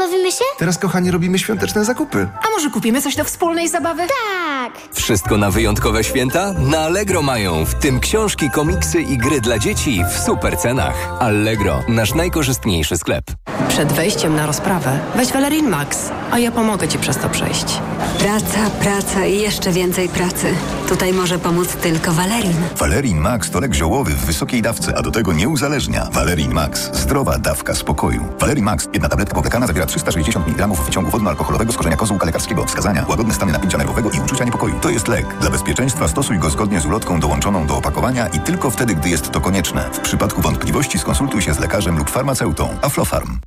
Speaker 21: pobawimy się?
Speaker 22: Teraz, kochani, robimy świąteczne zakupy.
Speaker 23: A może kupimy coś do wspólnej zabawy?
Speaker 21: Tak!
Speaker 24: Wszystko na wyjątkowe święta? Na Allegro mają, w tym książki, komiksy i gry dla dzieci w super cenach. Allegro, nasz najkorzystniejszy sklep.
Speaker 25: Przed wejściem na rozprawę weź Valerin Max, a ja pomogę Ci przez to przejść.
Speaker 26: Praca, praca i jeszcze więcej pracy. Tutaj może pomóc tylko Valerin.
Speaker 27: Valerin Max to lek ziołowy w wysokiej dawce, a do tego nie uzależnia. Valerin Max. Zdrowa dawka spokoju. Valerin Max. Jedna tabletka powlekana zawiera 360 mg wyciągu wodno-alkoholowego z korzenia kozłka lekarskiego. Wskazania. Łagodne stany napięcia nerwowego i uczucia niepokoju. To jest lek. Dla bezpieczeństwa stosuj go zgodnie z ulotką dołączoną do opakowania i tylko wtedy, gdy jest to konieczne. W przypadku wątpliwości skonsultuj się z lekarzem lub farmaceutą. Aflofarm.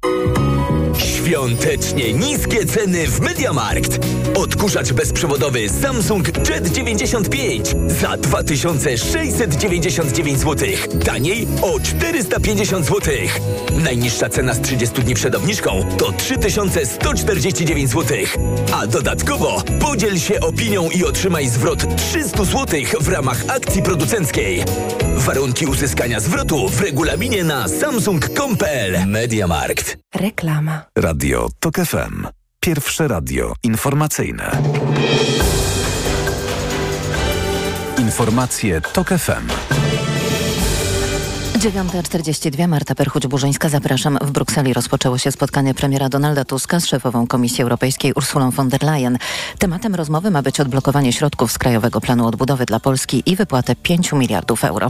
Speaker 20: Świątecznie niskie ceny w Mediamarkt. Odkurzacz bezprzewodowy Samsung Jet 95 za 2699 zł. Taniej o 450 zł. Najniższa cena z 30 dni przed obniżką to 3149 zł. A dodatkowo podziel się opinią i otrzymaj zwrot 300 zł w ramach akcji producenckiej. Warunki uzyskania zwrotu w regulaminie na samsung.com.pl Mediamarkt.
Speaker 25: Reklama.
Speaker 28: Radio TOK FM. Pierwsze radio informacyjne. Informacje TOK FM.
Speaker 2: 9.42 Marta Perchuć-Burzyńska. Zapraszam. W Brukseli rozpoczęło się spotkanie premiera Donalda Tuska z szefową Komisji Europejskiej Ursulą von der Leyen. Tematem rozmowy ma być odblokowanie środków z Krajowego Planu Odbudowy dla Polski i wypłatę 5 miliardów euro.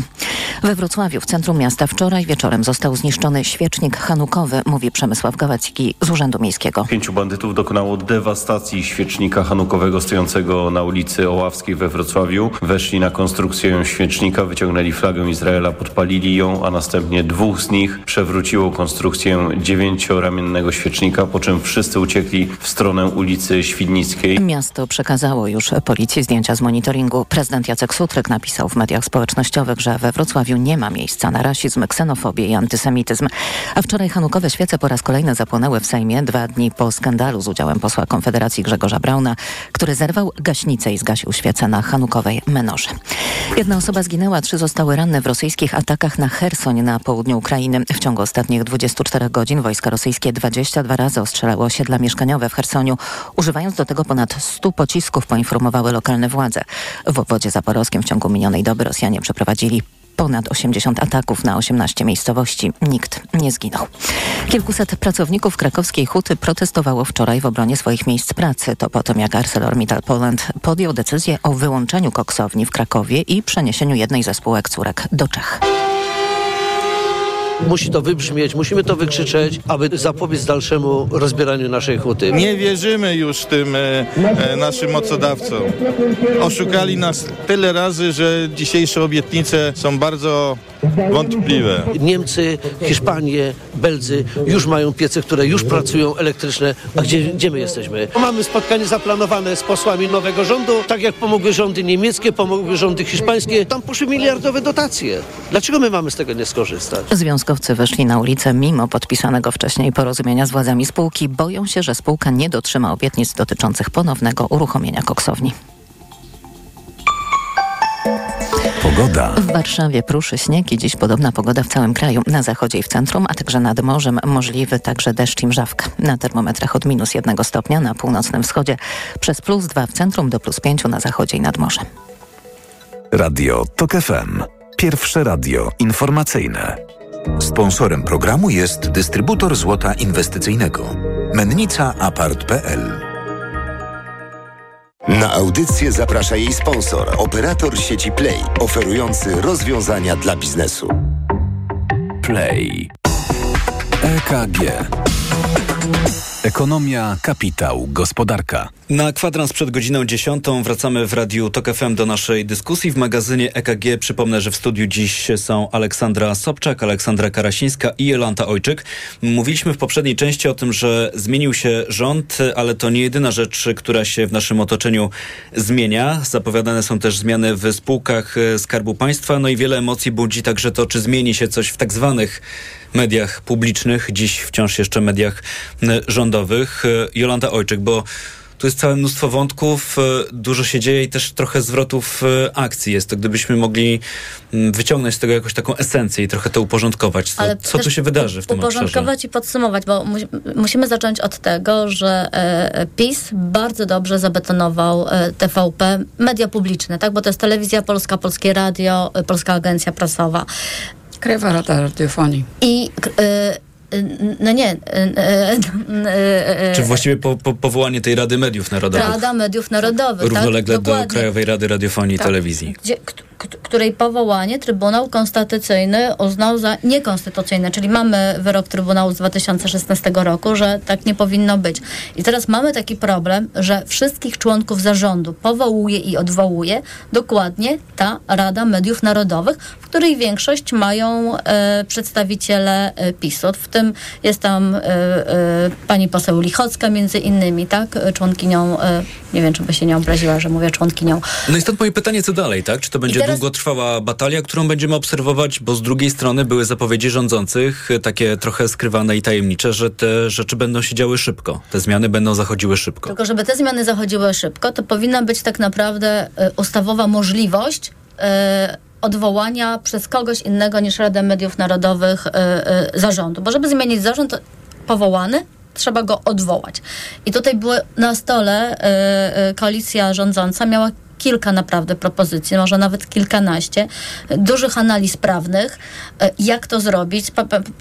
Speaker 2: We Wrocławiu, w centrum miasta, wczoraj wieczorem został zniszczony świecznik hanukowy, mówi Przemysław Gawacki z Urzędu Miejskiego.
Speaker 29: Pięciu bandytów dokonało dewastacji świecznika hanukowego stojącego na ulicy Oławskiej we Wrocławiu. Weszli na konstrukcję świecznika, wyciągnęli flagę Izraela, podpalili ją, a następnie dwóch z nich przewróciło konstrukcję dziewięcioramiennego świecznika, po czym wszyscy uciekli w stronę ulicy Świdnickiej.
Speaker 2: Miasto przekazało już policji zdjęcia z monitoringu. Prezydent Jacek Sutryk napisał w mediach społecznościowych, że we Wrocławiu nie ma miejsca na rasizm, ksenofobię i antysemityzm. A wczoraj hanukowe świece po raz kolejny zapłonęły w Sejmie dwa dni po skandalu z udziałem posła Konfederacji Grzegorza Brauna, który zerwał gaśnicę i zgasił świecę na hanukowej menorze. Jedna osoba zginęła, trzy zostały ranne w rosyjskich atakach na Hersoń na południu Ukrainy. W ciągu ostatnich 24 godzin wojska rosyjskie 22 razy ostrzelały osiedla mieszkaniowe w Hersoniu, używając do tego ponad 100 pocisków, poinformowały lokalne władze. W obwodzie zaporowskim w ciągu minionej doby Rosjanie przeprowadzili ponad 80 ataków na 18 miejscowości. Nikt nie zginął. Kilkuset pracowników krakowskiej huty protestowało wczoraj w obronie swoich miejsc pracy. To po tym, jak ArcelorMittal Poland podjął decyzję o wyłączeniu koksowni w Krakowie i przeniesieniu jednej ze spółek córek do Czech.
Speaker 30: Musi to wybrzmieć, musimy to wykrzyczeć, aby zapobiec dalszemu rozbieraniu naszej huty.
Speaker 31: Nie wierzymy już tym e, e, naszym mocodawcom. Oszukali nas tyle razy, że dzisiejsze obietnice są bardzo wątpliwe.
Speaker 30: Niemcy, Hiszpanie, Belzy już mają piece, które już pracują elektryczne. A gdzie, gdzie my jesteśmy? Mamy spotkanie zaplanowane z posłami nowego rządu, tak jak pomogły rządy niemieckie, pomogły rządy hiszpańskie. Tam poszły miliardowe dotacje. Dlaczego my mamy z tego nie skorzystać?
Speaker 2: Związkowcy wyszli na ulicę mimo podpisanego wcześniej porozumienia z władzami spółki. Boją się, że spółka nie dotrzyma obietnic dotyczących ponownego uruchomienia koksowni.
Speaker 6: Pogoda.
Speaker 2: W Warszawie pruszy śnieg i dziś podobna pogoda w całym kraju. Na zachodzie i w centrum, a także nad morzem możliwy także deszcz i mrzawka. Na termometrach od minus jednego stopnia na północnym wschodzie, przez plus dwa w centrum do plus pięciu na zachodzie i nad morzem.
Speaker 6: Radio TOK FM. Pierwsze radio informacyjne.
Speaker 12: Sponsorem programu jest dystrybutor złota inwestycyjnego. Mennica Apart.pl
Speaker 32: Na audycję zaprasza jej sponsor, operator sieci Play, oferujący rozwiązania dla biznesu.
Speaker 6: Play. EKG. Ekonomia, kapitał, gospodarka.
Speaker 10: Na kwadrans przed godziną 10 wracamy w Radiu TOK FM do naszej dyskusji w magazynie EKG. Przypomnę, że w studiu dziś są Aleksandra Sobczak, Aleksandra Karasińska i Jolanta Ojczyk. Mówiliśmy w poprzedniej części o tym, że zmienił się rząd, ale to nie jedyna rzecz, która się w naszym otoczeniu zmienia. Zapowiadane są też zmiany w spółkach Skarbu Państwa, no i wiele emocji budzi także to, czy zmieni się coś w tak zwanych mediach publicznych, dziś wciąż jeszcze mediach rządowych. Jolanta Ojczyk, bo tu jest całe mnóstwo wątków, dużo się dzieje i też trochę zwrotów akcji jest. To gdybyśmy mogli wyciągnąć z tego jakąś taką esencję i trochę to uporządkować. To, co tu się wydarzy w tym
Speaker 17: Uporządkować
Speaker 10: obszarze?
Speaker 17: i podsumować, bo mu musimy zacząć od tego, że e, PiS bardzo dobrze zabetonował e, TVP, media publiczne, tak? Bo to jest Telewizja Polska, Polskie Radio, e, Polska Agencja Prasowa.
Speaker 33: Krajowa Rada Radiofonii.
Speaker 17: I e, no nie.
Speaker 10: Czy właściwie po, po, powołanie tej Rady Mediów Narodowych?
Speaker 17: Rada Mediów Narodowych.
Speaker 10: Równolegle
Speaker 17: tak?
Speaker 10: do. Krajowej Rady Radiofonii
Speaker 17: Tak.
Speaker 10: i Telewizji.
Speaker 17: Gdzie, której powołanie Trybunał Konstytucyjny uznał za niekonstytucyjne, czyli mamy wyrok Trybunału z 2016 roku, że tak nie powinno być. I teraz mamy taki problem, że wszystkich członków zarządu powołuje i odwołuje dokładnie ta Rada Mediów Narodowych, w której większość mają e, przedstawiciele e, PiSu. W tym jest tam e, e, pani poseł Lichocka między innymi, tak? Członkinią, e, nie wiem, czy by się nie obraziła, że mówię członkinią
Speaker 10: No i stąd moje pytanie, co dalej, tak? Czy to będzie długotrwała batalia, którą będziemy obserwować, bo z drugiej strony były zapowiedzi rządzących, e, takie trochę skrywane i tajemnicze, że te rzeczy będą się działy szybko. Te zmiany będą zachodziły szybko.
Speaker 17: Tylko żeby te zmiany zachodziły szybko, to powinna być tak naprawdę e, ustawowa możliwość e, odwołania przez kogoś innego niż Radę Mediów Narodowych zarządu. Bo żeby zmienić zarząd powołany, trzeba go odwołać. I tutaj było na stole koalicja rządząca miała kilka naprawdę propozycji, może nawet kilkanaście, dużych analiz prawnych, e, jak to zrobić.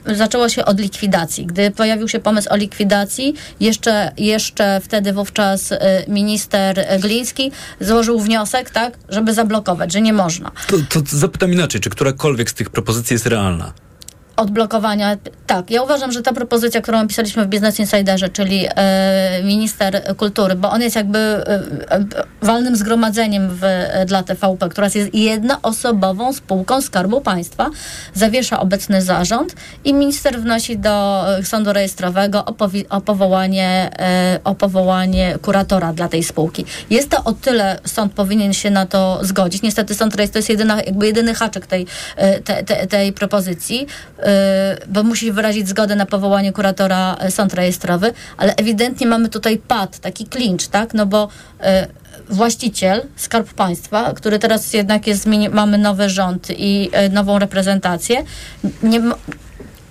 Speaker 17: Zaczęło się od likwidacji. Gdy pojawił się pomysł o likwidacji, jeszcze, jeszcze wtedy wówczas e, minister Gliński złożył wniosek, tak, żeby zablokować, że nie można.
Speaker 10: To, to zapytam inaczej, czy którakolwiek z tych propozycji jest realna?
Speaker 17: Odblokowania. Tak, ja uważam, że ta propozycja, którą opisaliśmy w Business Insiderze, czyli e, minister kultury, bo on jest jakby e, e, walnym zgromadzeniem w, dla TVP, która jest jednoosobową spółką Skarbu Państwa, zawiesza obecny zarząd i minister wnosi do sądu rejestrowego o, o, powołanie, o powołanie kuratora dla tej spółki. Jest to o tyle sąd powinien się na to zgodzić. Niestety sąd rejestrowy to jest jedyna, jakby jedyny haczyk tej, te, te, tej propozycji, bo musi wyrazić zgodę na powołanie kuratora e, sąd rejestrowy, ale ewidentnie mamy tutaj pad, taki klincz, tak? No bo e, właściciel, Skarb Państwa, który teraz jednak jest, mamy nowy rząd i nową reprezentację, nie,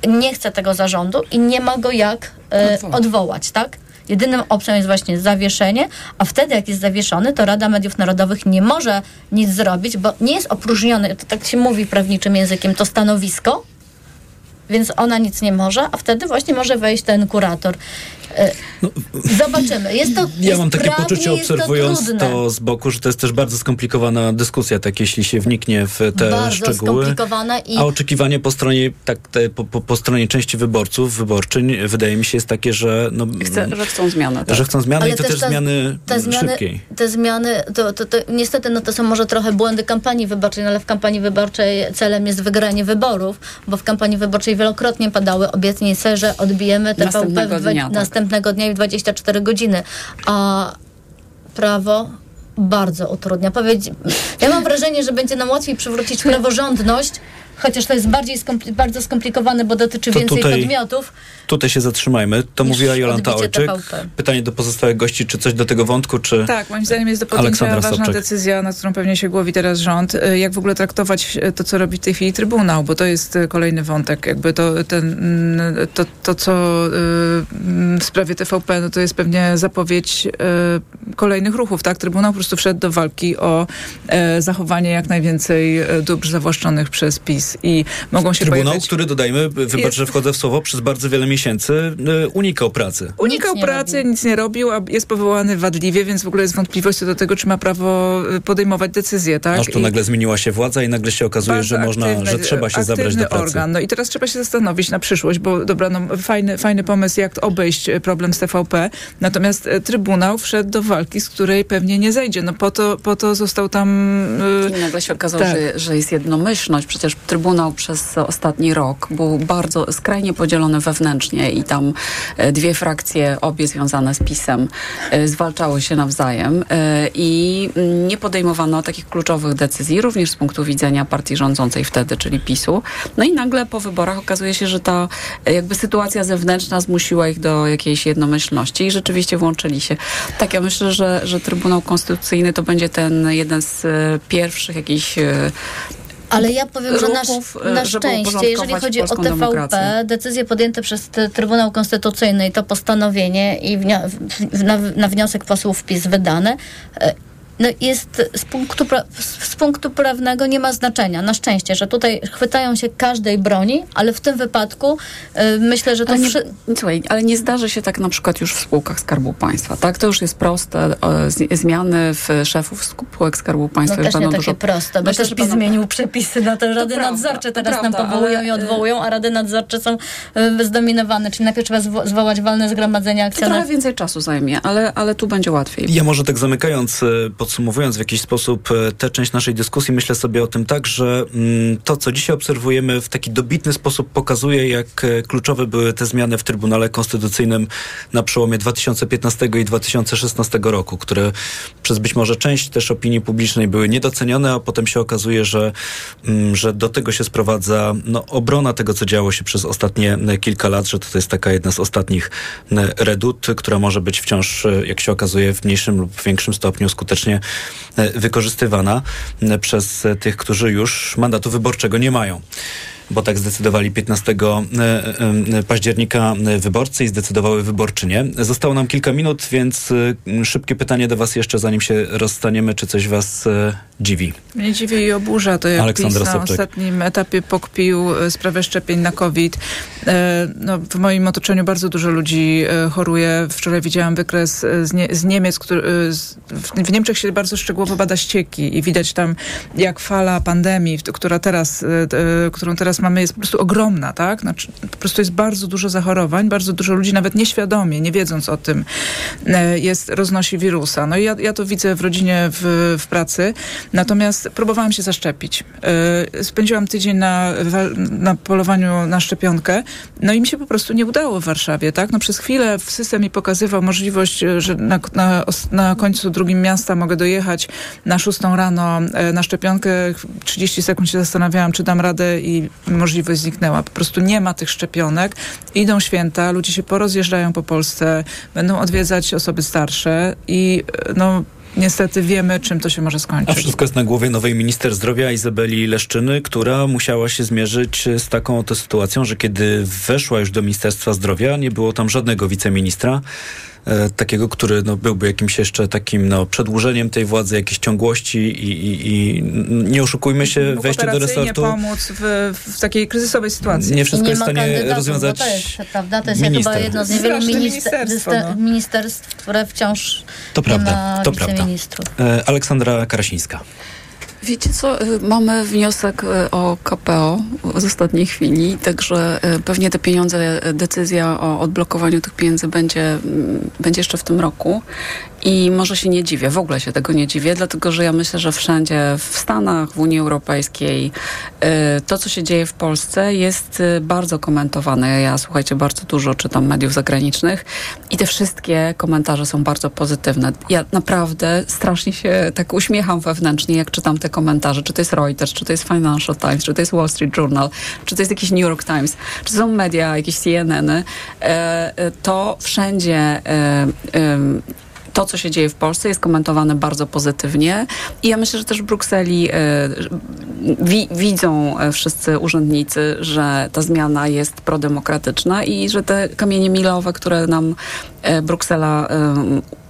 Speaker 17: nie chce tego zarządu i nie ma go jak
Speaker 16: Odwołać.
Speaker 17: odwołać, tak? Jedynym opcją jest właśnie zawieszenie, a wtedy jak jest zawieszony, to Rada Mediów Narodowych nie może nic zrobić, bo nie jest opróżniony, to tak się mówi prawniczym językiem, to stanowisko, więc ona nic nie może, a wtedy właśnie może wejść ten kurator. E, Zobaczymy. Jest to
Speaker 10: No, Ja
Speaker 17: jest
Speaker 10: mam takie
Speaker 17: prawnie
Speaker 10: poczucie,
Speaker 17: to
Speaker 10: obserwując
Speaker 17: trudne.
Speaker 10: to, z boku, że to jest też bardzo skomplikowana dyskusja, tak jeśli się wniknie w te
Speaker 17: Bardzo
Speaker 10: szczegóły.
Speaker 17: skomplikowana i
Speaker 10: A oczekiwanie po stronie, tak, te, po, po, po stronie części wyborców, wyborczyń, wydaje mi się jest takie, że... No,
Speaker 16: Chce, że chcą zmiany. Tak?
Speaker 10: że chcą zmiany
Speaker 17: Ale
Speaker 10: i to też,
Speaker 17: ta-
Speaker 10: zmiany,
Speaker 17: te zmiany,
Speaker 10: szybkiej.
Speaker 17: te zmiany to, to, to niestety no to są może trochę błędy kampanii wyborczej, no ale w kampanii wyborczej celem jest wygranie wyborów, bo w kampanii wyborczej wielokrotnie padały obietnice, że odbijemy TVP
Speaker 16: Następnego
Speaker 17: w
Speaker 16: dnia, tak.
Speaker 17: następnego dnia i w 24 godziny. A prawo bardzo utrudnia. Powiedz, ja mam wrażenie, że będzie nam łatwiej przywrócić praworządność, chociaż to jest bardziej skompli- bardzo skomplikowane, bo dotyczy
Speaker 10: To
Speaker 17: więcej
Speaker 10: tutaj-
Speaker 17: podmiotów.
Speaker 10: Tutaj się zatrzymajmy. To mówiła Jolanta Ojczyk.
Speaker 17: TVP.
Speaker 10: Pytanie do pozostałych gości, czy coś do tego wątku, czy...
Speaker 13: Tak, moim zdaniem jest do podjęcia ważna
Speaker 10: Sobczak.
Speaker 13: decyzja, nad którą pewnie się głowi teraz rząd, y, jak w ogóle traktować y, to, co robi w tej chwili Trybunał, bo to jest y, kolejny wątek. Jakby to, ten, to, to co w sprawie TVP, no to jest pewnie zapowiedź kolejnych ruchów, tak? Trybunał po prostu wszedł do walki o zachowanie jak najwięcej dóbr zawłaszczonych przez PiS i mogą się
Speaker 10: Trybunał,
Speaker 13: pojawiać...
Speaker 10: który dodajmy, wybacz,
Speaker 13: Jest-
Speaker 10: że wchodzę w słowo, przez bardzo wiele miesięcy y, unikał pracy.
Speaker 13: Unikał pracy, nic nie robił, a jest powołany wadliwie, więc w ogóle jest wątpliwość co do tego, czy ma prawo y, podejmować decyzje, tak?
Speaker 10: Aż tu
Speaker 13: I-
Speaker 10: nagle zmieniła się władza i nagle się okazuje, że można,
Speaker 13: aktywny-
Speaker 10: że trzeba się zabrać do pracy.
Speaker 13: organ. No i teraz trzeba się zastanowić na przyszłość, bo dobra, no, fajny, fajny pomysł, jak obejść e, problem z TVP, natomiast Trybunał wszedł do walki, z której pewnie nie zejdzie. No po to, po to został tam... e,
Speaker 16: I nagle się okazało,
Speaker 13: tak.
Speaker 16: że, że jest jednomyślność. Przecież Trybunał przez ostatni rok był bardzo skrajnie podzielony wewnętrznie i tam e, dwie frakcje, obie związane z PiSem, e, zwalczały się nawzajem e, i nie podejmowano takich kluczowych decyzji, również z punktu widzenia partii rządzącej wtedy, czyli PiSu. No i nagle po wyborach okazuje się, że ta jakby sytuacja zewnętrzna zmusiła ich do jakiejś jednomyślności i rzeczywiście włączyli się. Tak, ja myślę, że, że Trybunał Konstytucyjny to będzie ten jeden z pierwszych jakichś
Speaker 17: Ale ja powiem, że na,
Speaker 16: ruchów,
Speaker 17: na
Speaker 16: e, żeby
Speaker 17: szczęście, jeżeli chodzi o TVP,
Speaker 16: demokrację.
Speaker 17: decyzje podjęte przez Trybunał Konstytucyjny i to postanowienie i na, na wniosek posłów PiS wydane, e, no jest z punktu, z punktu prawnego nie ma znaczenia. Na szczęście, że tutaj chwytają się każdej broni, ale w tym wypadku e, myślę, że to
Speaker 16: Ale nie,
Speaker 17: wszy-
Speaker 16: słuchaj, ale nie zdarzy się tak na przykład już w spółkach Skarbu Państwa, tak? To już jest proste. Z, zmiany w szefów spółek Skarbu Państwa
Speaker 17: no
Speaker 16: już
Speaker 17: też nie
Speaker 16: będą
Speaker 17: takie
Speaker 16: dużo...
Speaker 17: proste, bo
Speaker 16: Myślę,
Speaker 17: też PiS zmienił przepisy na te rady
Speaker 16: prawda,
Speaker 17: nadzorcze.
Speaker 16: to
Speaker 17: Teraz nam
Speaker 16: prawda,
Speaker 17: powołują
Speaker 16: ale,
Speaker 17: i
Speaker 16: y-
Speaker 17: odwołują, a rady nadzorcze są y, zdominowane. Czyli najpierw trzeba zwo- zwołać walne zgromadzenie
Speaker 16: To
Speaker 17: akcjonariów.
Speaker 16: trochę więcej czasu zajmie, ale, ale tu będzie łatwiej.
Speaker 10: Ja może tak zamykając, e, podsumowując w jakiś sposób e, tę część naszej dyskusji, myślę sobie o tym tak, że mm, to, co dzisiaj obserwujemy w taki dobitny sposób pokazuje, jak e, kluczowe były te zmiany w Trybunale Konstytucyjnym na przełomie 2015 i 2016 roku, które przez być może część też opinii publicznej były niedocenione, a potem się okazuje, że, mm, że do tego się sprowadza no, obrona tego, co działo się przez ostatnie e, kilka lat, że to jest taka jedna z ostatnich redut, która może być wciąż, jak się okazuje, w mniejszym lub większym stopniu skutecznie wykorzystywana przez tych, którzy już mandatu wyborczego nie mają. Bo tak zdecydowali 15 e, e, października e, wyborcy i zdecydowały wyborczynie. Zostało nam kilka minut, więc szybkie pytanie do Was jeszcze, zanim się rozstaniemy. Czy coś Was dziwi?
Speaker 13: Mnie dziwi i oburza to, jak PiS na ostatnim etapie pokpił sprawę szczepień na COVID. No, w moim otoczeniu bardzo dużo ludzi choruje. Wczoraj widziałam wykres z, nie, z Niemiec, który, w, Niemczech się bardzo szczegółowo bada ścieki i widać tam, jak fala pandemii, która teraz, którą teraz mamy, jest po prostu ogromna, tak? Znaczy, po prostu jest bardzo dużo zachorowań, bardzo dużo ludzi nawet nieświadomie, nie wiedząc o tym, e, jest, roznosi wirusa. No i ja, ja to widzę w rodzinie, w, w pracy. Natomiast próbowałam się zaszczepić. E, Spędziłam tydzień na, na polowaniu na szczepionkę, no i mi się po prostu nie udało w Warszawie, tak? No przez chwilę system mi pokazywał możliwość, e, że na, na, na końcu drugim miasta mogę dojechać na szóstą rano na szczepionkę. 30 sekund się zastanawiałam, czy dam radę i możliwość zniknęła. Po prostu nie ma tych szczepionek. Idą święta, ludzie się porozjeżdżają po Polsce, będą odwiedzać osoby starsze i e, no niestety wiemy, czym to się może
Speaker 10: A
Speaker 13: skończyć.
Speaker 10: wszystko jest na głowie nowej minister zdrowia Izabeli Leszczyny, która musiała się zmierzyć z taką oto sytuacją, że kiedy weszła już do Ministerstwa Zdrowia, nie było tam żadnego wiceministra. E, takiego, który no, byłby jakimś jeszcze takim no, przedłużeniem tej władzy, jakiejś ciągłości i, i, i nie oszukujmy się,
Speaker 13: Mógł
Speaker 10: wejście do resortu
Speaker 13: pomóc w, w takiej kryzysowej sytuacji.
Speaker 10: nie wszystko
Speaker 17: nie
Speaker 10: jest w stanie rozwiązać
Speaker 17: to jest, prawda? To jest
Speaker 10: minister.
Speaker 17: chyba jedno z niewielu
Speaker 13: Straszne
Speaker 17: minister,
Speaker 13: ministerstwo,
Speaker 17: minister,
Speaker 13: no.
Speaker 17: ministerstw, które wciąż
Speaker 10: To
Speaker 17: nie
Speaker 10: prawda,
Speaker 17: ma
Speaker 10: to prawda.
Speaker 17: wiceministrów.
Speaker 10: E, Aleksandra Karasińska.
Speaker 16: Wiecie co, y, mamy wniosek y, o KPO z ostatniej chwili, także y, pewnie te pieniądze, decyzja o odblokowaniu tych pieniędzy będzie, mm, będzie jeszcze w tym roku i może się nie dziwię, w ogóle się tego nie dziwię, dlatego że ja myślę, że wszędzie w Stanach, w Unii Europejskiej to, co się dzieje w Polsce jest bardzo komentowane. Ja, słuchajcie, bardzo dużo czytam mediów zagranicznych i te wszystkie komentarze są bardzo pozytywne. Ja naprawdę strasznie się tak uśmiecham wewnętrznie, jak czytam te komentarze, czy to jest Reuters, czy to jest Financial Times, czy to jest Wall Street Journal, czy to jest jakiś New York Times, czy są media, jakieś CNN-y, e, e, to wszędzie e, to, co się dzieje w Polsce, jest komentowane bardzo pozytywnie. I ja myślę, że też w Brukseli wi widzą wszyscy urzędnicy, że ta zmiana jest prodemokratyczna i że te kamienie milowe, które nam Bruksela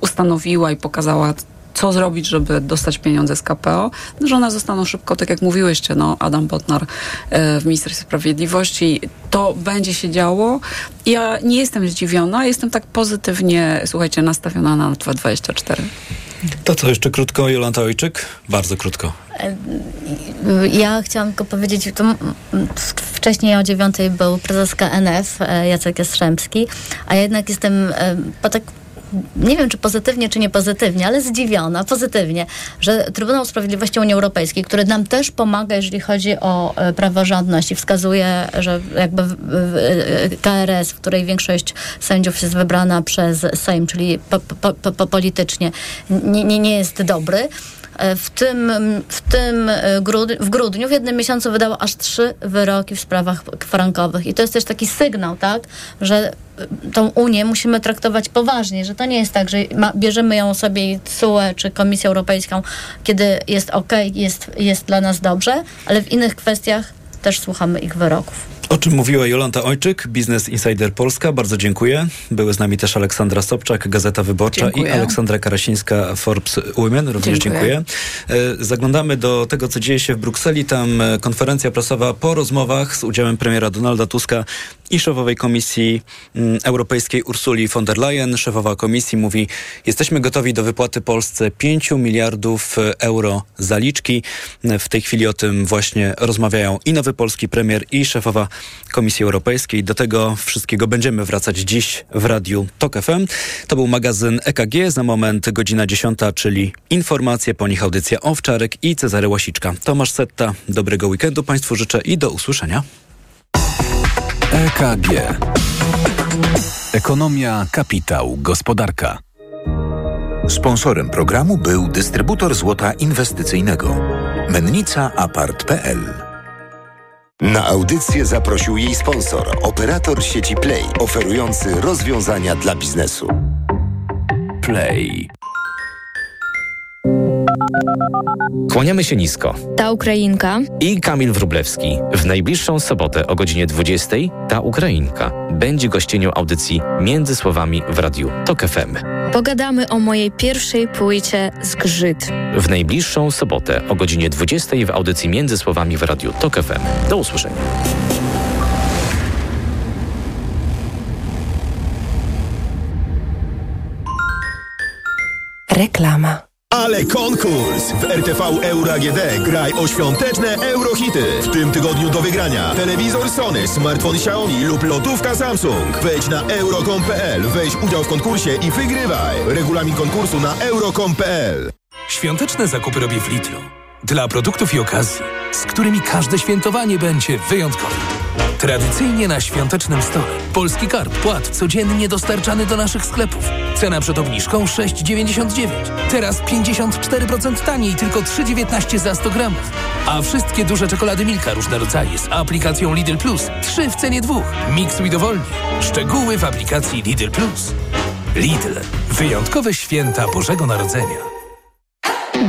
Speaker 16: ustanowiła i pokazała, co zrobić, żeby dostać pieniądze z KPO, no, że one zostaną szybko, tak jak mówiłyście, no, Adam Botnar e, w Ministerstwie Sprawiedliwości. To będzie się działo. Ja nie jestem zdziwiona, jestem tak pozytywnie, słuchajcie, nastawiona na 2024.
Speaker 10: To co, jeszcze krótko, Jolanta Ojczyk? Bardzo krótko.
Speaker 17: Ja chciałam tylko powiedzieć, to wcześniej o dziewiątej był prezes KNF e, Jacek Jastrzębski, a ja jednak jestem e, po tak nie wiem, czy pozytywnie, czy nie pozytywnie, ale zdziwiona, pozytywnie, że Trybunał Sprawiedliwości Unii Europejskiej, który nam też pomaga, jeżeli chodzi o e, praworządność i wskazuje, że jakby KRS, w której większość sędziów jest wybrana przez Sejm, czyli po, po, po politycznie, nie, nie, nie jest dobry. E, W tym, w tym e, grud- w grudniu, w jednym miesiącu wydało aż trzy wyroki w sprawach frankowych. I to jest też taki sygnał, tak, że e, tą Unię musimy traktować poważnie, że to nie jest tak, że ma, bierzemy ją sobie CUE czy Komisję Europejską, kiedy jest ok, jest, jest dla nas dobrze, ale w innych kwestiach też słuchamy ich wyroków.
Speaker 10: O czym mówiła Jolanta Ojczyk, Business Insider Polska. Bardzo dziękuję. Były z nami też Aleksandra Sobczak, Gazeta Wyborcza
Speaker 13: Dziękuję.
Speaker 10: i Aleksandra Karasińska, Forbes Women. Również dziękuję.
Speaker 13: Dziękuję.
Speaker 10: E, Zaglądamy do tego, co dzieje się w Brukseli. Tam e, konferencja prasowa po rozmowach z udziałem premiera Donalda Tuska i szefowej Komisji mm, Europejskiej Ursuli von der Leyen. Szefowa komisji mówi, jesteśmy gotowi do wypłaty Polsce 5 miliardów euro zaliczki. W tej chwili o tym właśnie rozmawiają i nowy polski premier i szefowa Komisji Europejskiej. Do tego wszystkiego będziemy wracać dziś w Radiu TOK FM. To był magazyn EKG. Za moment godzina 10, czyli informacje, po nich audycja Owczarek i Cezary Łasiczka. Tomasz Setta, dobrego weekendu Państwu życzę i do usłyszenia.
Speaker 34: EKG. Ekonomia, kapitał, gospodarka.
Speaker 12: Sponsorem programu był dystrybutor złota inwestycyjnego. Mennica Apart.pl
Speaker 9: Na audycję zaprosił jej sponsor, operator sieci Play, oferujący rozwiązania dla biznesu.
Speaker 34: Play.
Speaker 35: Kłaniamy się nisko.
Speaker 36: Ta Ukrainka
Speaker 35: I Kamil Wrublewski. W najbliższą sobotę o godzinie 20 ta Ukrainka będzie gościnią audycji Między Słowami w Radiu TOK FM.
Speaker 37: Pogadamy o mojej pierwszej płycie Zgrzyt.
Speaker 35: W najbliższą sobotę o godzinie 20 w audycji Między Słowami w Radiu TOK FM. Do usłyszenia.
Speaker 25: Reklama.
Speaker 14: Ale konkurs! W RTV Euro AGD graj o świąteczne eurohity. W tym tygodniu do wygrania telewizor Sony, smartfon Xiaomi lub lotówka Samsung. Wejdź na euro.com.pl, weź udział w konkursie i wygrywaj. Regulamin konkursu na euro.com.pl
Speaker 38: Świąteczne zakupy robię w Lidlu. Dla produktów i okazji, z którymi każde świętowanie będzie wyjątkowe. Tradycyjnie na świątecznym stole. Polski karp, płat codziennie dostarczany do naszych sklepów. Cena przed obniżką 6,99. Teraz 54% taniej, tylko 3,19 za 100 gramów. A wszystkie duże czekolady Milka różne rodzaje z aplikacją Lidl Plus 3 w cenie dwóch. Miksuj dowolnie. Szczegóły w aplikacji Lidl Plus. Lidl. Wyjątkowe święta Bożego Narodzenia.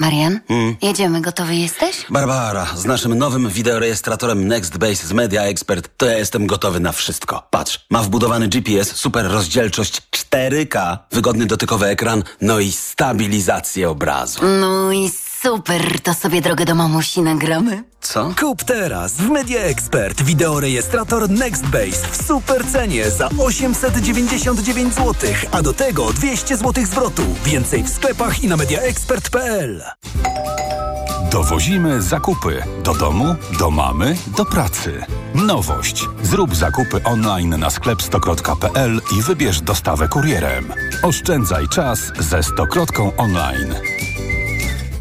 Speaker 26: Marian, jedziemy, gotowy jesteś?
Speaker 19: Barbara, z naszym nowym wideorejestratorem NextBase z Media Expert to ja jestem gotowy na wszystko. Patrz, ma wbudowany GPS, super rozdzielczość 4K, wygodny dotykowy ekran, no i stabilizację obrazu.
Speaker 26: No i super, to sobie drogę do mamusi nagramy.
Speaker 19: Co?
Speaker 39: Kup teraz w Media Expert wideorejestrator NextBase w super cenie za 899 zł, a do tego 200 zł zwrotu. Więcej w sklepach i na mediaexpert.pl.
Speaker 40: Dowozimy zakupy do domu, do mamy, do pracy. Nowość. Zrób zakupy online na sklep stokrot.pl i wybierz dostawę kurierem. Oszczędzaj czas ze Stokrotką online.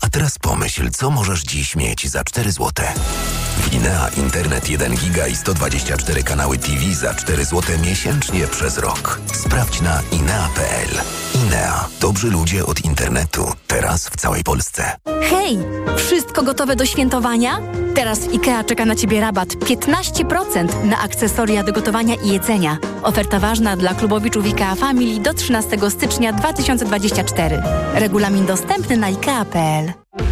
Speaker 41: A teraz pomyśl, co możesz dziś mieć za 4 zł. W Inea internet 1 giga i 124 kanały TV za 4 zł miesięcznie przez rok. Sprawdź na inea.pl. Inea. Dobrzy ludzie od internetu. Teraz w całej Polsce.
Speaker 42: Hej! Wszystko gotowe do świętowania? Teraz IKEA czeka na Ciebie rabat 15% na akcesoria do gotowania i jedzenia. Oferta ważna dla klubowiczów IKEA Family do 13 stycznia 2024. Regulamin dostępny na IKEA.pl.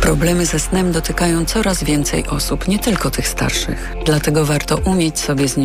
Speaker 43: Problemy ze snem dotykają coraz więcej osób, nie tylko tych starszych. Dlatego warto umieć sobie z nimi